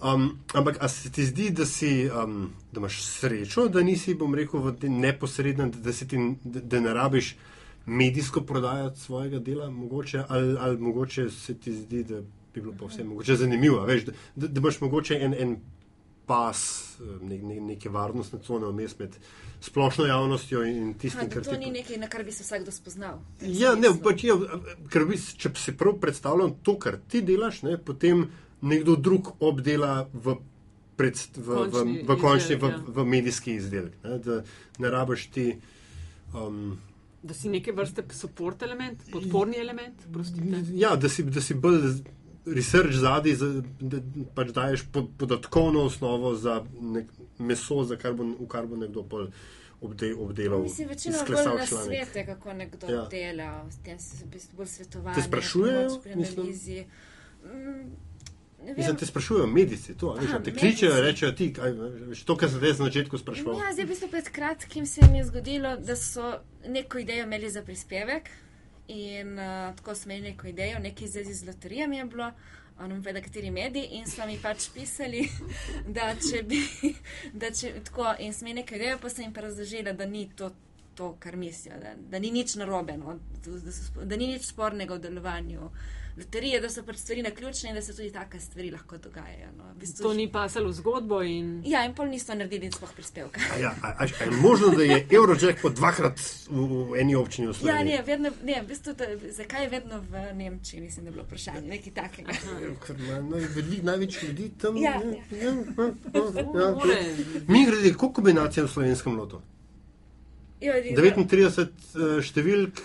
Um, ampak ali se ti zdi, da, si, um, da imaš srečo, da nisi, bom rekel, neposredno, da, ti, da, da ne rabiš medijsko prodajati svojega dela, mogoče, ali, ali mogoče se ti zdi, da bi bilo pa vse mogoče zanimivo, veš, da, da, da imaš mogoče en, en pas, ne, ne, neke varnostne cone vmes med splošno javnostjo in tistim, kar ti. To ni nekaj, na kar bi se vsakdo spoznal. Ja, ne, pač, ja, ker bi, če si prav predstavljal to, kar ti delaš, ne, potem nekdo drug obdela v, pred, v, končni, v, v, končni, izdelek, v, ja. v medijski izdelek. Ne, da ne rabiš ti. Um, da si neke vrste support element, podporni element. Prostite. Ja, da si, da si bolj research zadaj, da pač daješ pod, podatkovno osnovo za nek meso, za kar bo, v kar bo nekdo bolj. Obde, obdelal. Mislim, večino bolj na svete, kako nekdo ja. dela, s tem se v bistvu bolj svetovanje. Te sprašujejo? Mislim, te sprašujejo medici, to, Aha, te kličejo, rečejo ti, kaj, to, kar sem zdaj na začetku sprašval. Ja, zdaj, v bistvu pred kratkim se mi je zgodilo, da so neko idejo imeli za prispevek in uh, tako smo imeli neko idejo, nekaj zvezi z loterijami je bilo, ono ve, da kateri mediji in so mi pač pisali, da če bi, da če tako, in smo imeli neko idejo, pa sem jim pa razložila, da ni to. To, kar mislijo, da, da ni nič narobe, no, da, da, da ni nič spornega v delovanju loterije, da so pač stvari na ključne in da se tudi take stvari lahko dogajajo. No. V bistvu, to ni pasalo v zgodbo. In... Ja, in pol niso naredili sploh prispevka. Ja, a, a, a je možno, da je Eurojack po dvakrat v, v eni občini v Sloveniji? Ja, ne, vedno, ne, v bistvu, to, zakaj je vedno v Nemčiji, mislim, da je bilo vprašanje, nekaj takega. Ja, ker ima največ ljudi tam. Ja, ja. Ja, ja, ja, ja. Mi gre, koliko kombinacij v slovenskem lotu? 39 številk.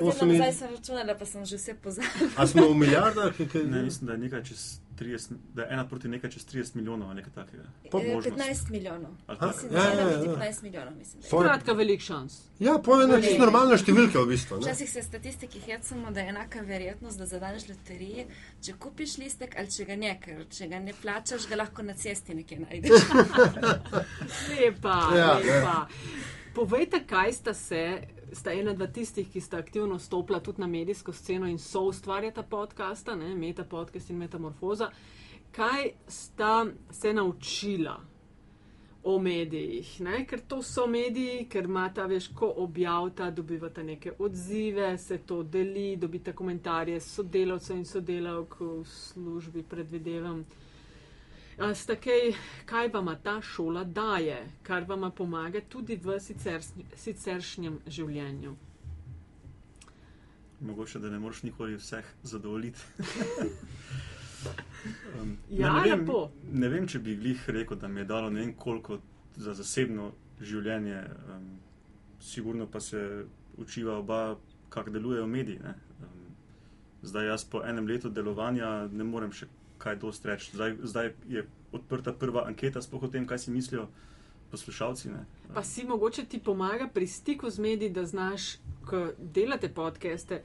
Osem... Zdaj sem računala, pa sem že vse pozabila. A smo v milijardah? Ne, mislim, da je nekaj čez 30, da je ena proti nekaj čez 30 milijonov ali nekaj takega. 15 milijonov. Mislim, ja, ja, ja. 15 milijonov, mislim. Skratka, velik šans. Ja, povedano, čisto normalna številka v bistvu. Včasih se statistiki hecamo, da je enaka verjetnost, da zadaneš loterije, če kupiš listek ali če ga ne, ker če ga ne plačaš, ga lahko na cesti nekje najdeš. lepa, ja, lepa. Ja. Povejte, kaj sta se sta ena od tistih, ki sta aktivno stopila tudi na medijsko sceno in so ustvarjata podcasta, ne, Meta podcast in Metamorfoza. Kaj sta se naučila o medijih? Ne? Ker to so mediji, ker imata veš, ko objavta, dobivata neke odzive, se to deli, dobita komentarje sodelavcev in sodelavk v službi, predvidevam. Ste kaj, kaj vam ta šola daje, kar vam pomaga tudi v sicer, siceršnjem življenju? Mogoče, da ne moreš nikoli vseh zadovoljiti. um, ja, ne, vem, ne vem, če bi jih rekel, da mi je dalo ne vem koliko za zasebno življenje. Um, sigurno pa se učiva oba, kako delujejo mediji. Um, Zdaj, jaz po enem letu delovanja ne morem še kaj dosti reči. Zdaj, zdaj je odprta prva anketa, spoh o tem, kaj si mislijo poslušalci. Ne. Pa si mogoče ti pomaga pri stiku z mediji, da znaš, ko delate podcaste,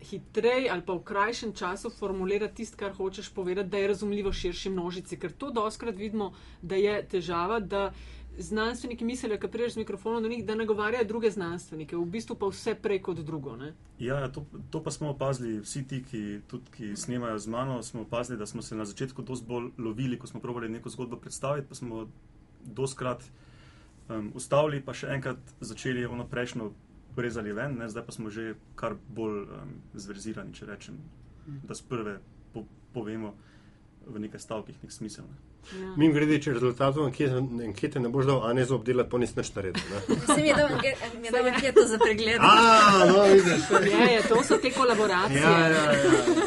hitreje ali pa v krajšem času formulirati tisto, kar hočeš povedati, da je razumljivo širši množici. Ker to doskrat vidimo, da je težava, da znanstveniki mislijo, da priješ z mikrofonom do njih, da nagovarjajo druge znanstvenike, v bistvu pa vse prej kot drugo. Ne? Ja, to, to pa smo opazili, vsi ti, ki, tudi, ki snemajo z mano, smo opazili, da smo se na začetku dosti bolj lovili, ko smo probali neko zgodbo predstaviti, pa smo doskrat um, ustavili, pa še enkrat začeli ono prejšnjo rezali ven, ne? zdaj pa smo že kar bolj um, zverzirani, če rečem, da sprve po, povemo v nekaj stavkih nek smisel. Ne? Ja. Mi grede, če rezultatov ankete, ne boš dal, a ne za obdelati, pa nisi nič naredil. Se mi je dal anketo za pregled. A, no, vidiš. Ja, ja, to so te kolaboracije. Ja, ja, ja.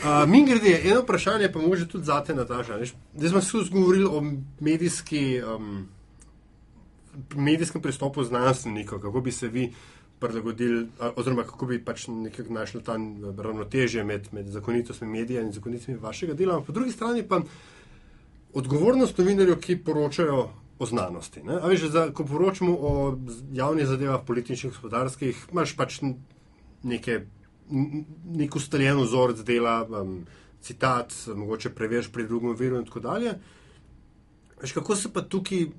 Uh, Mi grede, eno vprašanje pa može tudi zate, Nataša. Zdaj smo se zgovorili o medijski, um, medijskem pristopu znanstvenikov, kako bi se vi prilagodili, oziroma kako bi pač nekako našli ta ravnotežje med, med zakonitostmi medija in zakonitostmi vašega dela. Po drugi strani pa odgovornost novinarjev, ki poročajo o znanosti. Veš, za, ko poročamo o javnih zadevah, političnih, gospodarskih, imaš pač neke, nek ustaljen vzorec dela, um, citat, mogoče preveriš pri drugem viru in tako dalje. Veš, kako se pa tukaj.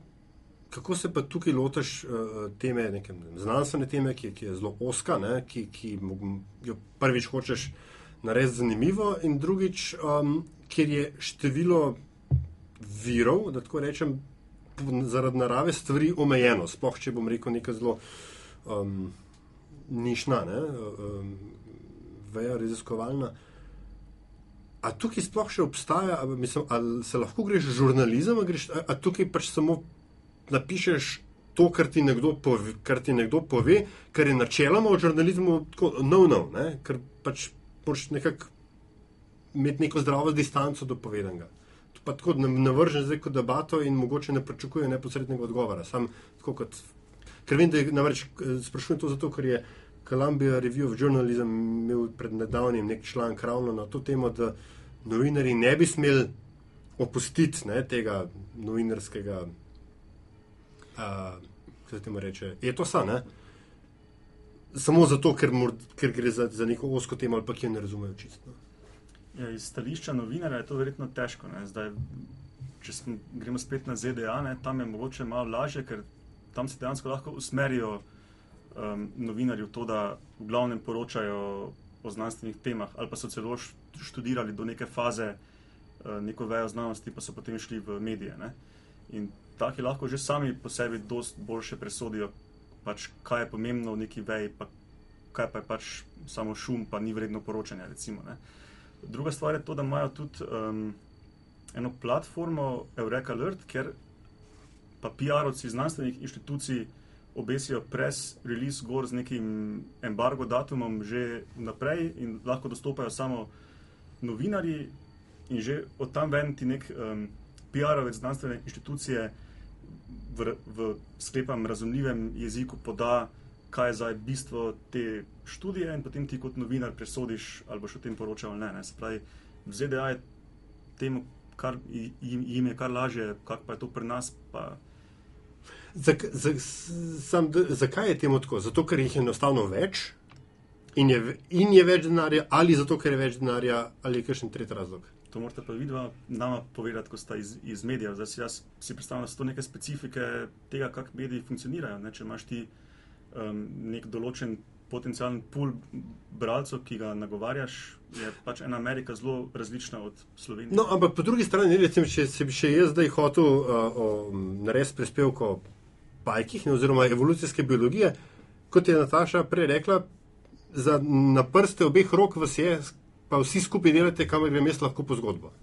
Kako se pa tukaj lotiš uh, teme, neke znanstvene teme, ki, ki je zelo oska, ne, ki, ki jo prvič hočeš narediti zanimivo, in drugič, um, ker je število virov, da tako rečem, zaradi narave stvari omejeno. Sploh, če bom rekel nekaj zelo um, nišna, ne, um, veja raziskovalna. A tukaj sploh še obstaja, mislim, ali se lahko greš žurnalizem, ali greš, a, a tukaj pač samo napišeš to, kar ti nekdo pove, kar, ti nekdo pove, kar je načeloma v žurnalizmu tako no-no, ker pač moraš nekako imeti neko zdravo distanco do povedanega pa tako navržen zdaj kot debato in mogoče ne pričakuje neposrednega odgovora. Sam, kot, ker vem, da je namreč sprašujem to zato, ker je Columbia Review of Journalism imel pred nedavnim nek članek ravno na to temo, da novinari ne bi smeli opustiti ne, tega novinarskega, kako se temu reče, etosa. Ne? Samo zato, ker, mor, ker gre za, za neko osko temo ali pa ki jo ne razumejo čisto. No. Ja, iz stališča novinarja je to verjetno težko. Zdaj, če smo, gremo spet na ZDA, ne, tam je mogoče malo lažje, ker tam se dejansko lahko usmerijo um, novinarji v to, da v glavnem poročajo o znanstvenih temah, ali pa so celo študirali do neke faze uh, neko vejo znanosti, pa so potem šli v medije. Ne. In taki lahko že sami po sebi dost boljše presodijo, pač, kaj je pomembno v neki veji, pa kaj pa je pač samo šum, pa ni vredno poročanja. Recimo, Druga stvar je to, da imajo tudi um, eno platformo Eureka Alert, kjer pa PR-ovci znanstvenih inštitucij obesijo press release gor z nekim embargo datumom že naprej in lahko dostopajo samo novinarji in že od tam ven ti nek um, PR-ovec znanstvene inštitucije v, v sklepam razumljivem jeziku poda kaj je zdaj bistvo te študije, in potem ti kot novinar presodiš, ali boš o tem poročal ali ne. ne. Spravi, v ZDA je temu, kar jim, jim je kar lažje, kako pa je to pri nas. Pa... Zak, zak, sam, zakaj je temu tako? Zato, ker jih je enostavno več in je, in je več denarja, ali zato, ker je več denarja, ali je kakšen tretji razlog. To morate pa vidva nama povedati, ko sta iz, iz medijev. Zdaj si jaz si predstavljam, da so to neke specifike tega, kako mediji funkcionirajo. Ne? Če imaš ti um, nek določen potencijalen pul bralcev, ki ga nagovarjaš, je pač ena Amerika zelo različna od Slovenije. No, ampak po drugi strani, recimo, če se bi še jaz zdaj hotel uh, narediti prispevek o pajkih, ne, oziroma evolucijske biologije, kot je Nataša prej rekla, za, na prste obeh rok vas je, pa vsi skupaj delate, kamor grem jaz lahko po zgodbo.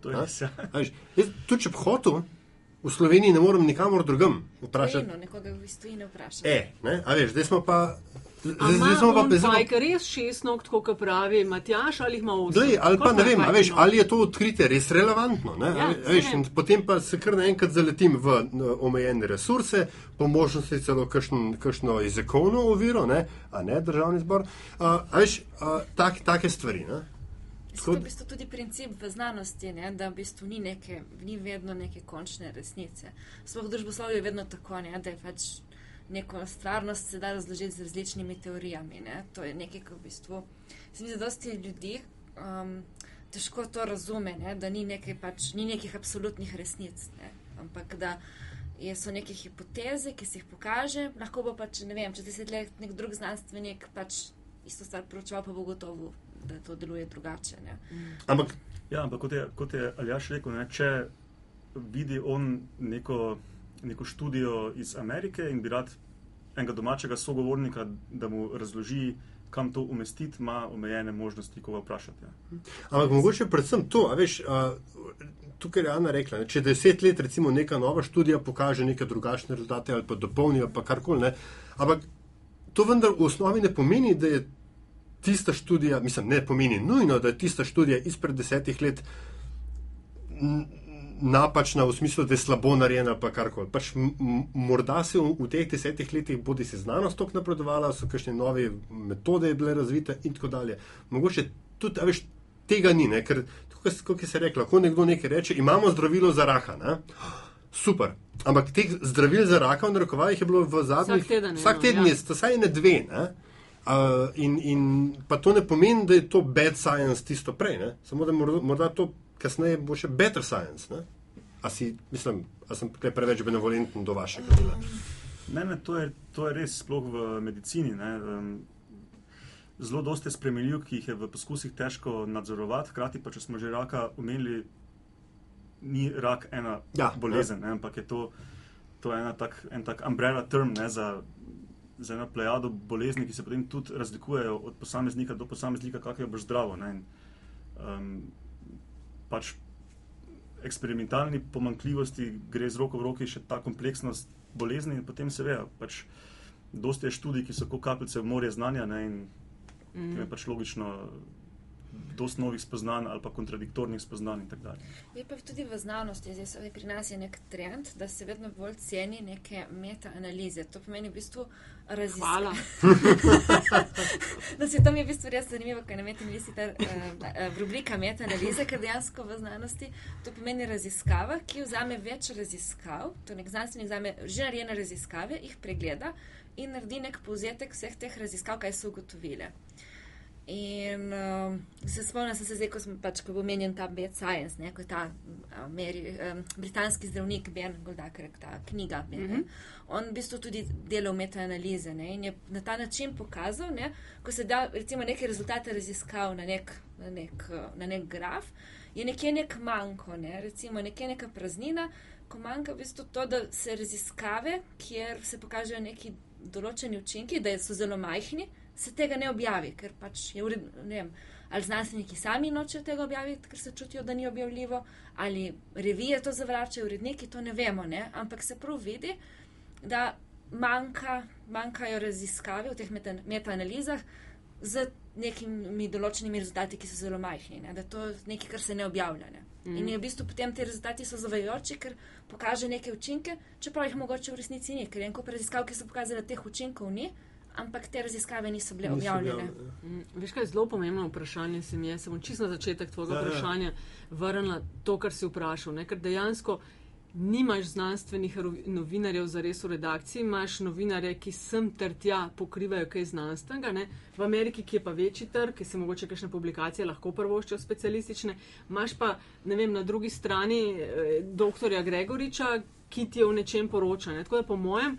To je. Ja. Tudi če bi hotel, v Sloveniji ne morem nikamor drugam vprašati. Eno, nekoga v bistvu ne vprašati. E, ne, a veš, zdaj smo pa Zdaj smo pa bezumni. Je res šest nog, kot pravi Matjaš, ali ima osem? Glej, ali pa ne vem, veš, ali je to odkritje res relevantno. Ja, veš, potem pa se kar naenkrat zaletim v omejene resurse, po možnosti celo kakšno jezikovno oviro, ne? a ne državni zbor. A, veš, a, tak, take stvari. Ne? To je v bistvu tudi princip v znanosti, ne? da v bistvu ni, neke, ni vedno neke končne resnice. Sploh v družboslovju je vedno tako, ne? da je pač neko stvarnost se da razložiti z različnimi teorijami. Ne? To je nekaj, kar v bistvu se mi da dosti ljudi um, težko to razume, ne? da ni, nekaj pač, ni nekih absolutnih resnic, ne? ampak da je, so neke hipoteze, ki se jih pokaže. Lahko bo pač, ne vem, če deset let nek drug znanstvenik pač isto stvar poročal, pa bo gotovo, da to deluje drugače. Mm. Ampak, ja, ampak kot je, kot je Aljaš rekel, ne? če vidi on neko neko študijo iz Amerike in bi rad enega domačega sogovornika, da mu razloži, kam to umestiti, ima omejene možnosti, ko ga vprašate. Ja. Ampak mogoče predvsem to, a veš. A... Tukaj je Ana rekla, ne, če deset let recimo neka nova študija pokaže neke drugačne rezultate ali pa dopolnijo pa karkoli, ampak to vendar v osnovi ne pomeni, da je tista študija, mislim, ne pomeni nujno, da je tista študija izpred desetih let napačna v smislu, da je slabo narejena, pa karkoli. Pač morda se v, v teh desetih letih bodi se znanost tako napredovala, so kakšne nove metode bile razvite in tako dalje. Mogoče tudi, a veš, tega ni, ne? ker, kot se je reklo, lahko nekdo nekaj reče, imamo zdravilo za raka. Ne? Super. Ampak teh zdravil za raka v narekovajih je bilo v zadnjih vsak teden, vsak teden je, to saj ne dve. Ne? Uh, in, in pa to ne pomeni, da je to bad science tisto prej, ne? samo da morda, morda to kasneje bo še better science. Ne? A si, mislim, a sem preveč benevolenten do vašega dela? Ne, ne, to je, to je res, sploh v medicini. Ne, um, zelo doste spremenljiv, ki jih je v poskusih težko nadzorovati, hkrati pa, če smo že raka omenili, ni rak ena ja, bolezen, ne, ampak je to, to ena tak, en tak umbrella term ne, za, za eno plejado bolezni, ki se potem tudi razlikujejo od posameznika do posameznika, kakor je boš zdravo. Ne, in, um, pač eksperimentalni pomankljivosti gre z roko v roki še ta kompleksnost bolezni in potem se ve, pač dosti je študij, ki so kot kapljice v morje znanja ne, in mm. je pač logično dosti novih spoznanj ali pa kontradiktornih spoznanj in tako dalje. Je pa tudi v znanosti, zdaj pri nas je nek trend, da se vedno bolj ceni neke metaanalize. To pomeni v bistvu raziskave. da se to mi je v bistvu res zanimivo, kaj na metaanalizi ta uh, rubrika metaanalize, ker dejansko v znanosti to pomeni raziskava, ki vzame več raziskav, to nek znanstvenik vzame že narejene raziskave, jih pregleda in naredi nek povzetek vseh teh raziskav, kaj so ugotovile. In uh, se spomnim, se zdaj, ko smo pač, ko bo menjen ta Bad Science, ne, ko je ta Ameri, um, britanski zdravnik Ben Goldaker, ta knjiga. Ben, mm -hmm. On v bistvu tudi delal metaanalize ne, in je na ta način pokazal, ne, ko se da recimo neke rezultate raziskav na nek, na nek, na nek graf, je nekje nek manjko, ne, recimo nekje neka praznina, ko manjka v bistvu to, da se raziskave, kjer se pokažejo neki določeni učinki, da so zelo majhni se tega ne objavi, ker pač je uredno, ne vem, ali znanstveniki sami nočejo tega objaviti, ker se čutijo, da ni objavljivo, ali revije to zavračajo, uredniki to ne vemo, ne? ampak se prav vidi, da manjka, manjkajo raziskave v teh metaanalizah z nekimi določenimi rezultati, ki so zelo majhni, ne? da to je nekaj, kar se ne objavlja. Ne? Mm. In je v bistvu potem ti rezultati so zavajajoči, ker pokaže neke učinke, čeprav jih mogoče v resnici ni, ker en kup raziskav, ki so pokazali, da teh učinkov ni ampak te raziskave niso bile objavljene. Mm, veš, kaj je zelo pomembno vprašanje, se mi je, sem čisto na začetek tvojega ja, ja. vprašanja ja. vrnila to, kar si vprašal. Ne? Ker dejansko nimaš znanstvenih novinarjev za res v redakciji, imaš novinarje, ki sem ter tja pokrivajo kaj znanstvenega. Ne? V Ameriki, ki je pa večji trg, ki se mogoče kakšne publikacije lahko prvoščijo specialistične, imaš pa, ne vem, na drugi strani eh, doktorja Gregoriča, ki ti je v nečem poroča. Ne? Tako da po mojem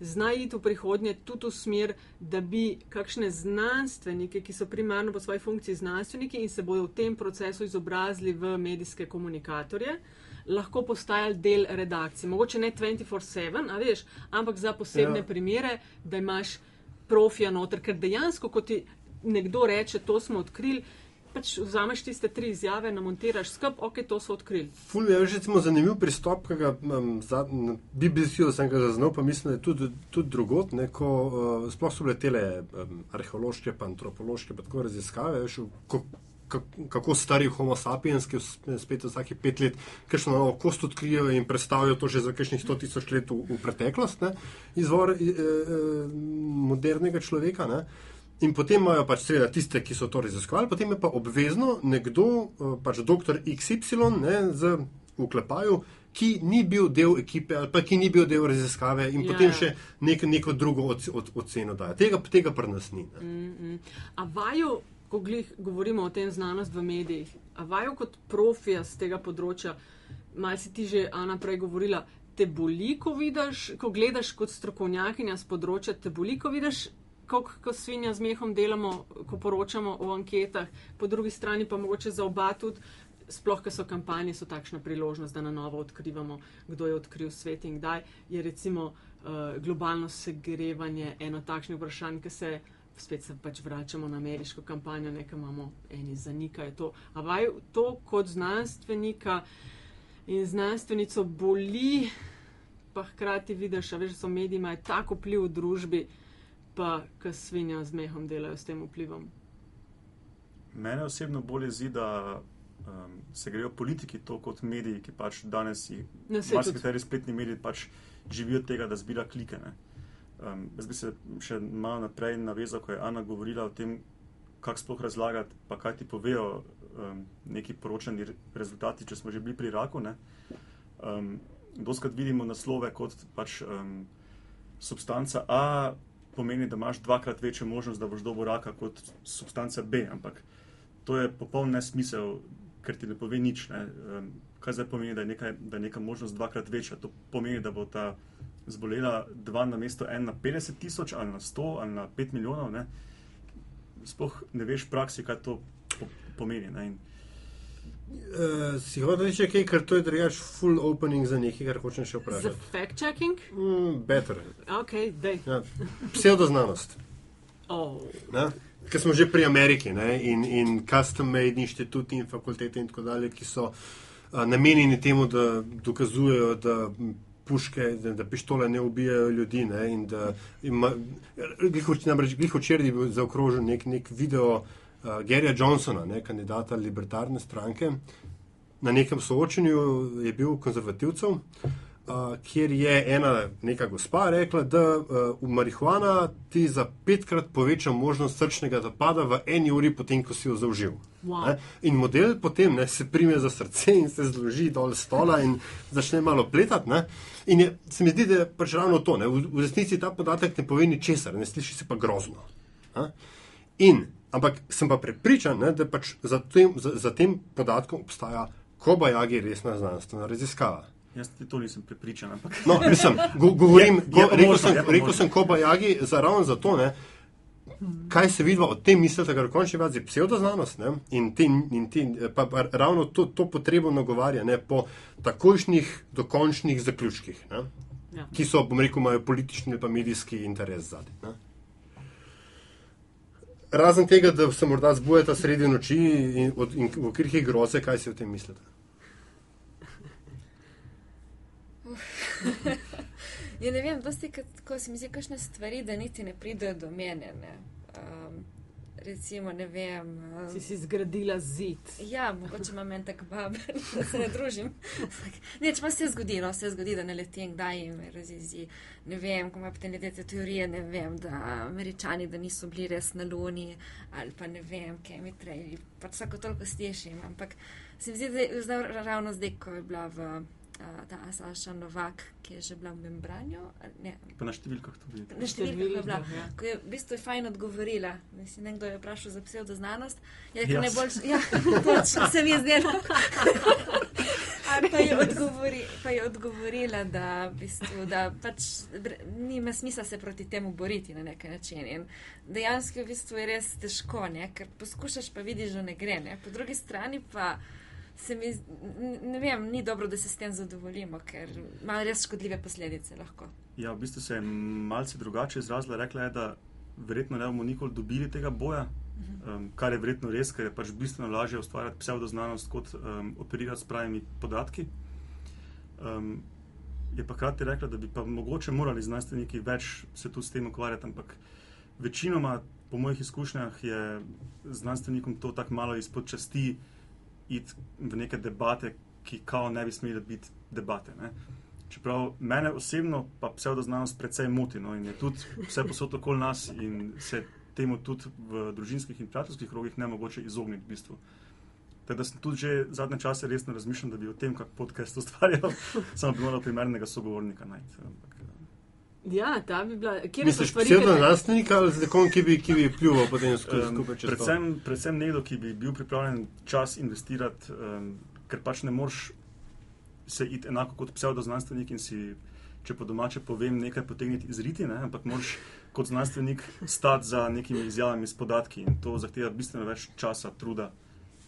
zna iti v prihodnje tudi v smer, da bi kakšne znanstvenike, ki so primarno po svoji funkciji znanstveniki in se bodo v tem procesu izobrazili v medijske komunikatorje, lahko postajali del redakcije. Mogoče ne 24-7, a veš, ampak za posebne ja. primere, da imaš profija noter, ker dejansko, kot ti nekdo reče, to smo odkrili. Pač vzameš tiste tri izjave, namontiraš skup, ok, to so odkrili. Ful je recimo zanimiv pristop, ki ga um, na BBC-u sem ga zaznal, pa mislim, da je tudi, tudi drugot, ne, ko uh, sploh so bile tele um, arheološke, pa antropološke, pa tako raziskave, veš, ko, kako stari homo sapiens, ki spet vsake pet let kakšno novo kost odkrijejo in predstavijo to že za kakšnih sto tisoč let v, v preteklost, ne, izvor e, e, modernega človeka. Ne. In potem imajo pač seveda tiste, ki so to raziskovali, potem je pa obvezno nekdo, eh, pač doktor XY, ne, z uklepaju, ki ni bil del ekipe ali pa ki ni bil del raziskave in ja. potem še nek, neko drugo oceno daje. Tega, tega pa nas ni. Mm -hmm. A vaju, ko glih, govorimo o tem znanost v medijih, a vaju kot profija z tega področja, mal si ti že Ana prej govorila, te boli, ko vidiš, ko gledaš kot strokovnjakinja z področja, te boli, ko vidiš kako svinja z mehom delamo, ko poročamo o anketah, po drugi strani pa mogoče za oba tudi, sploh, ker so kampanje, so takšna priložnost, da na novo odkrivamo, kdo je odkril svet in kdaj je recimo uh, globalno segrevanje eno takšnih vprašanj, ki se. Spet se pač vračamo na ameriško kampanjo, nekaj imamo, eni zanikajo to. Ampak to kot znanstvenika in znanstvenico boli, pa hkrati vidiš, da so mediji imajo tako vpliv v družbi, uh, pa ki svinja z mehom delajo s tem vplivom. Mene osebno bolj zdi, da um, se grejo politiki to kot mediji, ki pač danes jih vsi ti spletni mediji pač živijo od tega, da zbira klike. Um, jaz bi se še malo naprej navezal, ko je Ana govorila o tem, kako sploh razlagati, pa kaj ti povejo um, neki poročani rezultati, če smo že bili pri raku. Um, Doskrat vidimo naslove kot pač um, substanca A pomeni, da imaš dvakrat večjo možnost, da boš dobil raka kot substanca B. Ampak to je popoln nesmisel, ker ti ne pove nič. Ne. Kaj zdaj pomeni, da je, nekaj, da je neka možnost dvakrat večja? To pomeni, da bo ta zbolela dva na mesto en na 50 tisoč ali na 100 ali na 5 milijonov. Ne. Sploh ne veš praksi, kaj to pomeni. Ne. In, Uh, si hočeš reči, kaj, ker to je drugač full opening za nekaj, kar hočeš še vprašati. Za fact checking? Mm, better. Ok, dej. Ja, pseudoznanost. Oh. Ker smo že pri Ameriki ne? in, in custom-made inštituti in fakultete in tako dalje, ki so uh, namenjeni temu, da dokazujejo, da puške, da, da pištole ne ubijajo ljudi. Ne? In da ima, namreč, glih včeraj je bil zaokrožen nek, nek video Gerija Johnsona, ne, kandidata libertarne stranke. Na nekem soočenju je bil konzervativcev, uh, kjer je ena neka gospa rekla, da uh, marihuana ti za petkrat poveča možnost srčnega zapada v eni uri, potem ko si jo zaužil. Wow. In model potem ne, se prime za srce in se zloži dol stola in začne malo pletati. Ne. In je, se mi zdi, da je pač ravno to. Ne. V, v resnici ta podatek ne pove ničesar, ne sliši se pa grozno. Ne. In Ampak sem pa prepričan, ne, da pač za, tem, za, za tem podatkom obstaja Kobajagi resna znanstvena raziskava. Jaz ti to nisem prepričan. Ampak... No, mislim, go, govorim, je, je go, rekel, možno, sem, rekel sem Kobajagi za ravno zato, ne, kaj se vidi o tem, mislite, da je končni vazi pseudoznanost ne, in, ti, in ti, pa, pa ravno to, to potrebo nagovarja ne, po takojšnjih dokončnih zaključkih, ne, ja. ki so, bom rekel, imajo politični pa medijski interes zadnji razen tega, da se morda zbujete sredi noči in, in v okviru groze, kaj si o tem mislite? ja, ne vem, dosti, ko se mi zdi, kakšne stvari, da niti ne pridejo do mene. Um, recimo, ne vem. Um, si si zgradila zid. Ja, mogoče imam en tak baben, da se ne družim. Neč pa se je zgodilo, se je zgodilo, da ne letim, kdaj jim razizi. Ne vem, ko imate te teorije, ne vem, da američani, da niso bili res na luni ali pa ne vem, kemitrej, pač vsako toliko stešim. Ampak se mi zdi, da je ravno zdaj, ko je bila v ta Asaša Novak, ki je že bila v membranju. Pa na številkah tudi. Na številkah je bila. Ja. Ko je v bistvu fajn odgovorila. Mislim, nekdo je vprašal za pseudo znanost. Je rekel, yes. najboljš, ja, točno se mi je zdelo. pa, je odgovori, pa je odgovorila, da, v bistvu, da pač nima smisla se proti temu boriti na nek način. In dejansko v bistvu je res težko, ne? ker poskušaš pa vidiš, da ne gre. Ne? Po drugi strani pa se mi, ne vem, ni dobro, da se s tem zadovoljimo, ker ima res škodljive posledice. Lahko. Ja, v bistvu se je malce drugače izrazila. Rekla je, da verjetno ne bomo nikoli dobili tega boja, Um, kar je verjetno res, ker je pač bistveno lažje ustvarjati pseudoznanost kot um, operirati s pravimi podatki. Um, je pa hkrati rekla, da bi pa mogoče morali znanstveniki več se tu s tem ukvarjati, ampak večinoma, po mojih izkušnjah, je znanstvenikom to tako malo izpod časti iti v neke debate, ki kao ne bi smeli biti debate. Ne? Čeprav mene osebno pa pseudoznanost precej moti no, in je tudi vse posod okoli nas in se temu tudi v družinskih in prijateljskih krogih ne mogoče izogniti v bistvu. Tako da sem tudi že zadnje čase resno razmišljal, da bi o tem, kako podcast ustvarjal, samo bi moral primernega sogovornika najti. Ampak, Ja, ta bi bila. Kje Misliš, pseudo znanstvenik ali z nekom, ki bi, ki bi pljuval potem skupaj čez predvsem, predvsem nekdo, ki bi bil pripravljen čas investirati, um, ker pač ne moreš se iti enako kot pseudo znanstvenik in si, če po domače povem, nekaj potegniti iz riti, ne? ampak moraš kot znanstvenik stati za nekimi izjavami s podatki in to zahteva bistveno več časa, truda,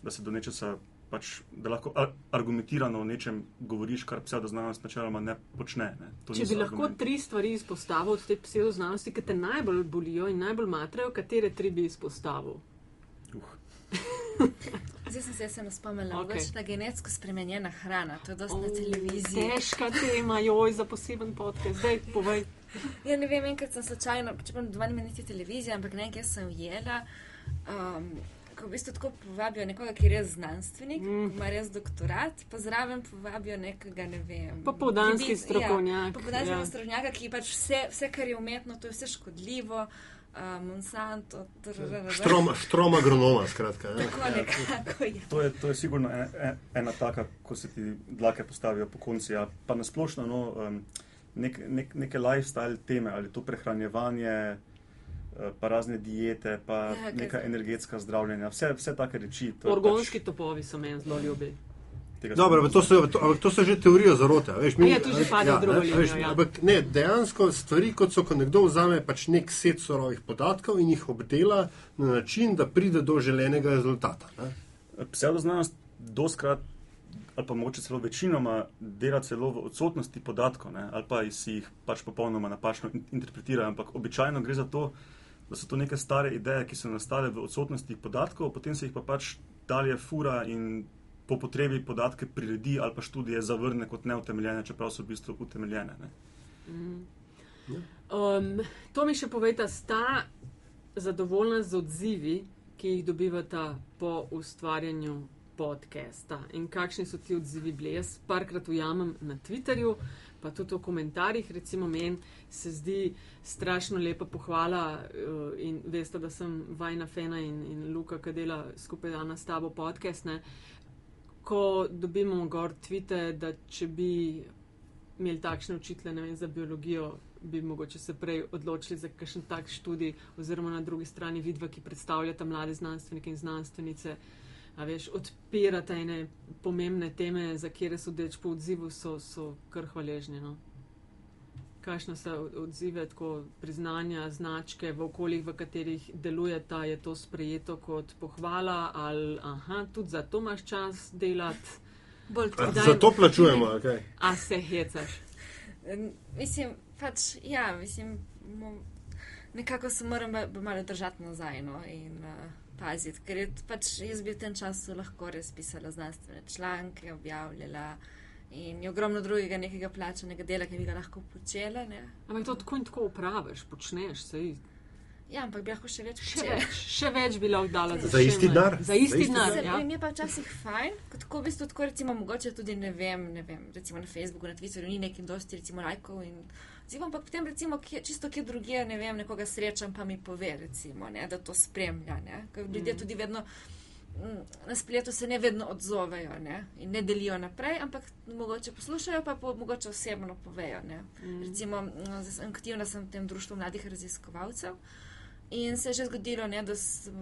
da se do nečesa pač, da lahko argumentirano o nečem govoriš, kar pseudoznanost načeloma ne počne. Ne. Če bi lahko argumenti. tri stvari izpostavil od te pseudoznanosti, ki te najbolj bolijo in najbolj matrajo, katere tri bi izpostavil? Uh. Zdaj sem se eno spomnila, okay. da je genetsko spremenjena hrana, to je dosti oh, na televiziji. Težka tema, joj, za poseben podcast, zdaj povej. Ja, ne vem, enkrat sem slučajno, če dva ne meniti televizije, ampak nekaj sem jela. Um, ko v bistvu tako povabijo nekoga, ki je res znanstvenik, mm. ima res doktorat, pa zraven povabijo nekega, ne vem. Popoldanski ja, strokovnjak. Ja, popoldanski ja. strokovnjak, ki pač vse, vse, kar je umetno, to je vse škodljivo. Uh, Monsanto, štroma, štroma agronoma, skratka. Ja. Tako nekako je. To je, to je sigurno en, en, ena taka, ko se ti dlake postavijo po konci. Ja. Pa nasplošno no, um, nek, nek, neke lifestyle teme ali to prehranjevanje. Eh, pa razne diete, pa ja, neka energetska zdravljenja, vse, vse take reči. To Orgonski pač... topovi so meni zelo ljubi. Dobro, to so, to, to so že teorije zarote. Veš, mi, ja, tu že pade ja, drugo linijo. Ja. Ampak ne, dejansko stvari, kot so, ko nekdo vzame pač nek set surovih podatkov in jih obdela na način, da pride do želenega rezultata. Pseudoznanost doskrat, ali pa mogoče celo večinoma, dela celo v odsotnosti podatkov, ne? ali pa si jih pač popolnoma napačno interpretira. Ampak običajno gre za to, da so to neke stare ideje, ki so nastale v odsotnosti podatkov, potem se jih pa pač dalje fura in po potrebi podatke priredi ali pa študije zavrne kot neutemeljene, čeprav so v bistvu utemeljene. Mm. Um, to mi še povejte, sta zadovoljna z odzivi, ki jih dobivata po ustvarjanju podcasta in kakšni so ti odzivi bili. Jaz parkrat ujamem na Twitterju, pa tudi v komentarjih, recimo meni se zdi strašno lepa pohvala uh, in veste, da sem vajna fena in, in Luka, ki dela skupaj danes s tabo podcast. Ne? Ko dobimo gor tvite, da če bi imeli takšne učitele vem, za biologijo, bi mogoče se prej odločili za kakšen tak študij, oziroma na drugi strani vidva, ki predstavljata mlade znanstvenike in znanstvenice. A veš, odpirata ene pomembne teme, za kere so deč po odzivu, so, so kar hvaležni. No? kakšne so odzive, tako priznanja, značke v okoljih, v katerih deluje ta, je to sprejeto kot pohvala ali aha, tudi za to imaš čas delati. Za to plačujemo, okay. a se hecaš. Mislim, pač, ja, mislim, nekako se moram malo držati nazaj no, in uh, paziti, ker je pač jaz bi v tem času lahko res pisala znanstvene članke, objavljala. In je ogromno drugega nekega plačanega dela, ki bi ga lahko počela. Ne? Ampak to tako in tako upraviš, počneš se. Ja, ampak bi lahko še več še več, še več bi lahko dala za, za isti dar. Za isti dar. Ja. Mi je pa včasih fajn, kot tako v bistvu tako recimo mogoče tudi ne vem, ne vem, recimo na Facebooku, na Twitterju ni nekim dosti recimo lajkov in zivam pa potem recimo kje, čisto kje drugje, ne vem, nekoga srečam pa mi pove recimo, ne, da to spremlja, ne, ker ljudje mm. tudi vedno na spletu se ne vedno odzovejo ne? in ne delijo naprej, ampak mogoče poslušajo, pa po, mogoče osebno povejo. Mm. Recimo, aktivna sem v tem društvu mladih raziskovalcev. In se je že zgodilo, ne, da,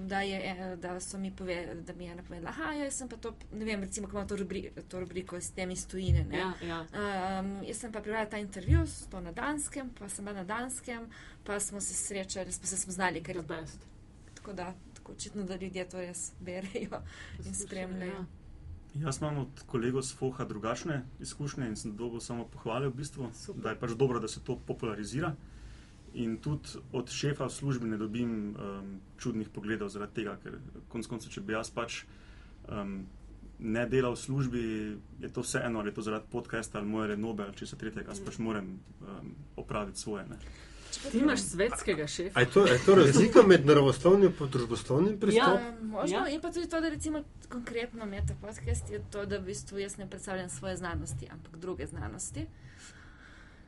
da, je, e, da so mi povedali, da mi je napovedala, da ja, sem pa to, ne vem, recimo, kako ima to, rubri, to rubriko s temi stojine. Ja, ja. Um, jaz sem pa pripravila ta intervju, to na Danskem, pa sem bila na Danskem, pa smo se srečali, pa se smo znali, ker je to best. Tako da, očitno, da ljudje to res berejo in spremljajo. Ja. Jaz imam od kolegov z Foha drugačne izkušnje in sem dolgo samo pohvalil, v bistvu, da je pač dobro, da se to popularizira. In tudi od šefa v službi ne dobim um, čudnih pogledov zaradi tega, ker konec koncev, če bi jaz pač um, ne delal v službi, je to vseeno, ali je to zaradi podcasta ali moje renobe ali če se tretjega, jaz pač moram um, opraviti svoje. Ne. Ti imaš svetskega šefa. Je to, je to razlika med naravoslovnim in družboslovnim pristopom? Ja, možno. Ja. In pa tudi to, da recimo konkretno meta podcast je to, da v bistvu jaz ne predstavljam svoje znanosti, ampak druge znanosti.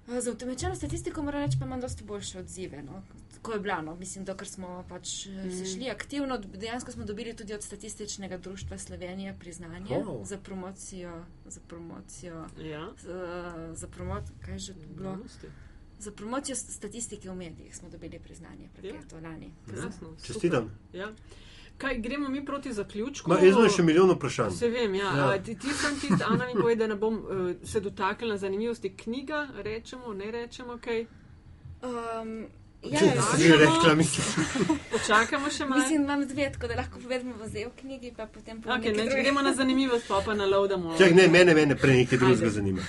Za utemečeno statistiko moram reči, pa imam dosti boljše odzive. No. Ko je bilo, no. mislim, da smo pač mm. se šli aktivno, dejansko smo dobili tudi od Statističnega društva Slovenije priznanje oh. za promocijo, za promocijo, ja. za, za promocijo, kaj že bilo. Znanosti. Za promocijo statistike v medijih smo dobili priznanje pred ja. to lani. Čestitam. Ja. Kaj, gremo mi proti zaključku? Ma, jaz imam še milijon vprašanj. Se vem, ja. ja. A, ti, ti sem ti, Ana mi pove, da ne bom uh, se dotaknila zanimivosti knjiga, rečemo, ne rečemo kaj. Um, Ja, že rekla, mislim. Počakamo še malo. Mislim, imam dve, tako da lahko povedemo v zel knjigi, pa potem povemo. Okay, ne, gremo na zanimivost, pa pa na laudamo. Čak, ne, mene, mene prej nekaj drugega zanima.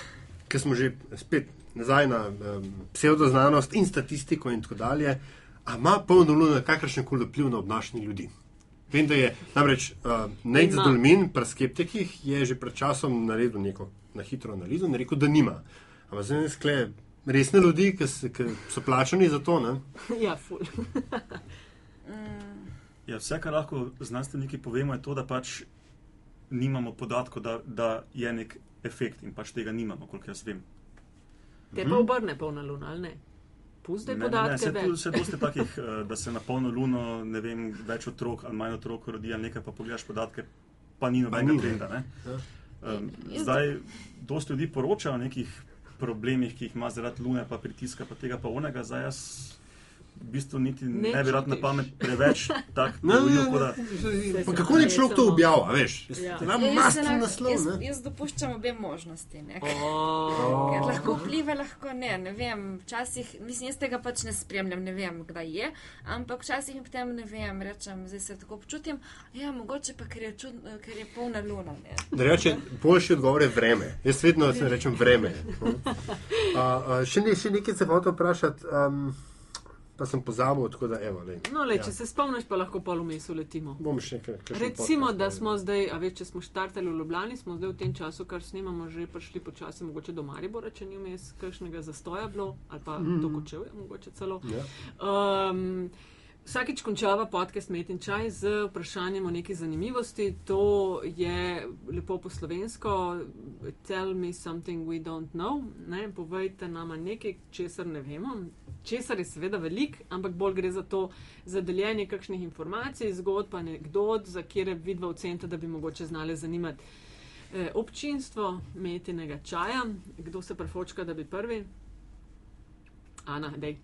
Ker smo že spet nazaj na um, pseudoznanost in statistiko in tako dalje, a ima polno luno kakršen koli vpliv na obnašanje ljudi. Vem, da je namreč uh, Nate Dolmin, pri skeptikih, je že pred časom naredil neko na hitro analizo in rekel, da nima. Ampak zdaj ne skle resne ljudi, ki so plačani za to. Ne? Ja, ful. ja, vse, kar lahko znanstveniki povemo, je to, da pač nimamo podatkov, da, da je nek efekt in pač tega nimamo, koliko jaz vem. Te pa mhm. obrne polna luna, ali ne? Pusti podatke. Ne, ne, se dosti takih, eh, da se na polno luno, ne vem, več otrok ali manj otrok rodi, ali nekaj pa pogledaš podatke, pa ni nobenega trenda. Um, zdaj, dosti ljudi poroča o nekih problemih, ki jih ima zaradi lune, pa pritiska, pa tega pa onega, zdaj jaz v bistvu niti ne, ne bi rad na pamet preveč tako naredil. Kako je človek to objavil, veš? Ja. Ja, jaz, naslov, jaz, jaz dopuščam obe možnosti. Oh. Lahko vpliva, lahko ne. ne vem, včasih, mislim, jaz tega pač ne spremljam, ne vem, kdaj je, ampak včasih jim potem ne vem, rečem, zdaj se tako občutim, ja, mogoče pa, ker je, čud, ker je polna luna. Reče, boljši odgovor je vreme. Jaz vedno rečem vreme. Uh, uh, še, ne, še nekaj se hoče vprašati. Um, pa sem pozabil, tako da evo. Lej. No, le, ja. če se spomniš, pa lahko pol umesu letimo. Bom še kaj. Recimo, da smo zdaj, a več, če smo štartali v Ljubljani, smo zdaj v tem času, kar snimamo, že prišli počasi, mogoče do Maribora, če ni vmes kakšnega zastoja bilo, ali pa mm -hmm. do Kočevja, mogoče celo. Ja. Um, Vsakič končava podcast Met in Čaj z vprašanjem o neki zanimivosti. To je lepo po slovensko. Tell me something we don't know. Ne? Povejte nam nekaj, česar ne vemo. Česar je seveda velik, ampak bolj gre za to, za deljenje kakšnih informacij, zgodb, anegdot, za kjer vidva v centru, da bi mogoče znali zanimati eh, občinstvo metinega čaja. Kdo se prefočka, da bi prvi? Ana, dej.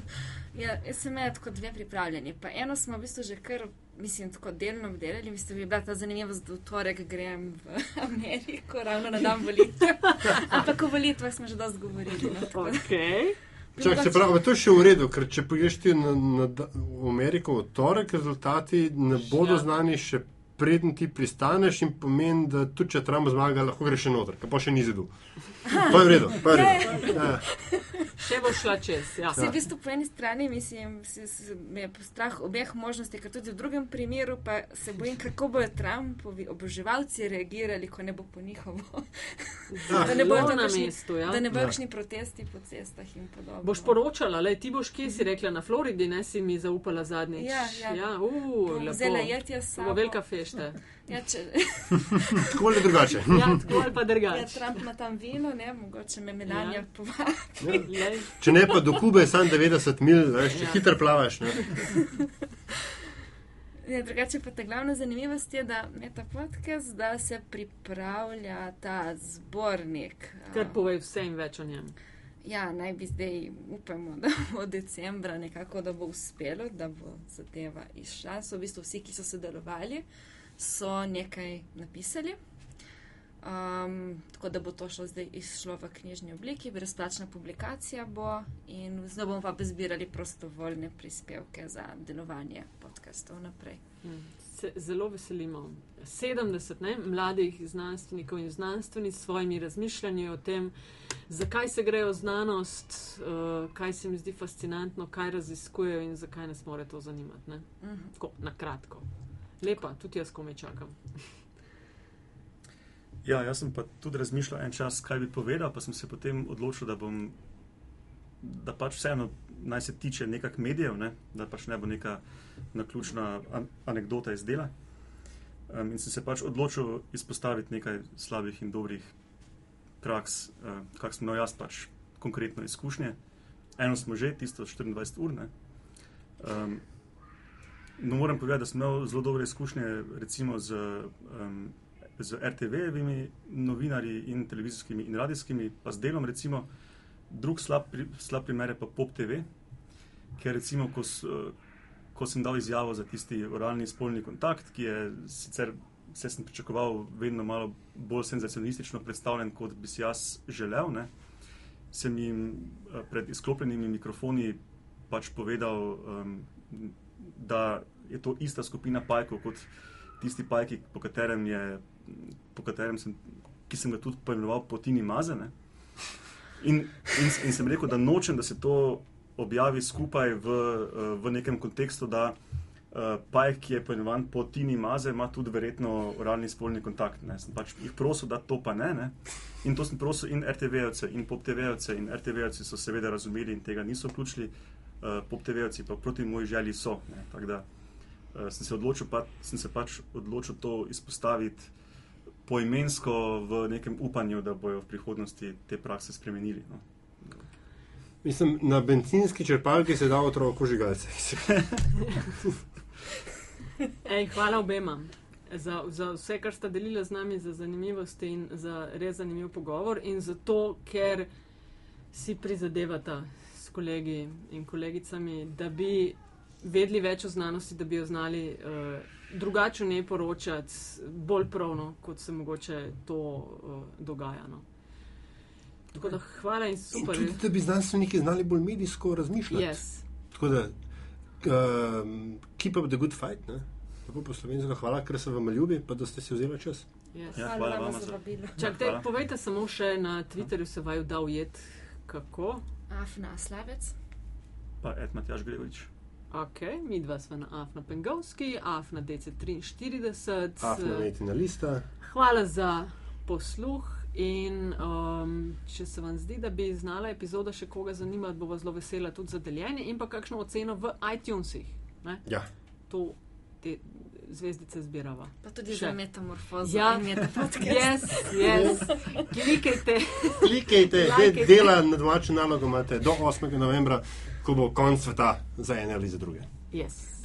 ja, jaz sem imel tako dve pripravljeni. Pa eno smo v bistvu že kar, mislim, tako delno obdelali. Mislim, da bi bila ta zanimivost, da v torek grem v Ameriko, ravno na dan volitev. Ampak o volitvah smo že dosti govorili. No, okay. Čak, se pravi, to je še v redu, ker če poješ ti na, na, v Ameriko v torek, rezultati ne bodo ja. znani še preden ti pristaneš in pomeni, da tudi če Trump zmaga, lahko greš še noter, pa še ni zidu. To je v redu. Je redu. Ja. Še bo šla čez. Ja. Se v bistvu po eni strani mislim, da je strah obeh možnosti, ker tudi v drugem primeru pa se bojim, kako bodo Trumpovi oboževalci reagirali, ko ne bo po njihovo. Ja. da ne bodo na mestu. Ja. Da ne kakšni ja. protesti po cestah in podobno. Boš poročala, le ti boš kje si rekla na Floridi, ne si mi zaupala zadnjič. Ja, ja. ja. Uh, Vzela jetja sama. Bo velika fešta veste. Ja, če... tako ali drugače. ja, tako ali pa drugače. Ja, Trump ima tam vino, ne, mogoče me Melania ja. povabi. Ja. Če ne pa do Kube, sam 90 mil, veš, če ja. hitro plavaš. Ja, drugače pa ta glavna zanimivost je, da je ta podcast, da se pripravlja ta zbornik. Kar povej vse in več o njem. Ja, naj bi zdaj, upamo, da bo decembra nekako, da bo uspelo, da bo zadeva izšla. So v bistvu vsi, ki so sodelovali, so nekaj napisali. Um, tako da bo to šlo zdaj izšlo v knjižni obliki, brezplačna publikacija bo in zdaj bomo pa zbirali prostovoljne prispevke za delovanje podkastov naprej. Hmm, se zelo veselimo. 70 ne, mladih znanstvenikov in znanstvenic s svojimi razmišljanji o tem, zakaj se grejo znanost, uh, kaj se mi zdi fascinantno, kaj raziskujejo in zakaj nas more to zanimati. Uh mhm. -huh. Tako, na kratko. Lepa, tudi jaz komaj čakam. ja, jaz sem pa tudi razmišljal en čas, kaj bi povedal, pa sem se potem odločil, da bom. Da pač vseeno naj se tiče nekak medijev, ne? da pač ne bo neka naključna an anekdota iz dela. Um, in sem se pač odločil izpostaviti nekaj slabih in dobrih praks, uh, kak sem imel jaz pač konkretno izkušnje. Eno smo že, tisto 24 ur. Um, no, moram povedati, da sem imel zelo dobre izkušnje recimo z, um, z RTV-evimi novinarji in televizijskimi in radijskimi, pa z delom recimo. Drug slab, slab primer je pa Pop TV, ker recimo, ko, ko sem dal izjavo za tisti oralni spolni kontakt, ki je sicer vse sem pričakoval, vedno malo bolj senzacionalistično predstavljen, kot bi si jaz želel. Ne. Sem jim eh, pred izklopljenimi mikrofoni pač povedal, um, da je to ista skupina pajkov kot tisti pajki, po katerem, je, po katerem sem, ki sem ga tudi poimenoval Potini Mazene. In, in, in sem rekel, da nočem, da se to objavi skupaj v, v nekem kontekstu, da Pajk, ki je poimenovan po Tini Maze, ima tudi verjetno oralni spolni kontakt. Ne. Sem pač jih prosil, da to pa ne. ne. In to sem prosil in RTV-ovce in PopTV-ovce in RTV-ovci so seveda razumeli in tega niso vključili, PopTV-ovci pa proti moji želji so. Tako da uh, sem, se odločil, pa, sem se pač odločil to izpostaviti poimensko v nekem upanju, da bojo v prihodnosti te prakse spremenili. No. Mislim, na benzinski črpalki se da otroko žigalce. Ej, hvala obema za, za vse, kar ste delili z nami, za zanimivost in za res zanimiv pogovor, in za to, ker si prizadevata s kolegi in kolegicami, da bi vedeli več o znanosti, da bi jo znali uh, drugače ne poročati, bolj pravno, kot se mogoče to uh, dogaja. No. Tako da hvala in super. In tudi, da bi znanstveniki znali bolj medijsko razmišljati. Yes. Tako da um, keep up the good fight. Ne? Tako po slovensko, hvala, ker se vam ljubi, pa da ste si vzeli čas. Yes. Ja, hvala vam za vabilo. Čakajte, povejte samo še na Twitterju, se vaju da ujet, kako? Afna Slavec. Pa Ed Matjaš Gregovič. Ok, mi dva sva na Afna Pengovski, Afna DC43. Afna Metina Lista. Hvala za posluh. In um, če se vam zdi, da bi znala epizoda še koga zanimati, bo zelo vesela tudi za deljenje in pa kakšno oceno v iTunesih. Ja. To te zvezdice zbirava. Pa tudi še. za metamorfozo. Ja, metamorfozo. Yes, yes. Klikajte. Klikajte, like dela na domačo nalogo imate do 8. novembra, ko bo konc sveta za ene ali za druge. Yes.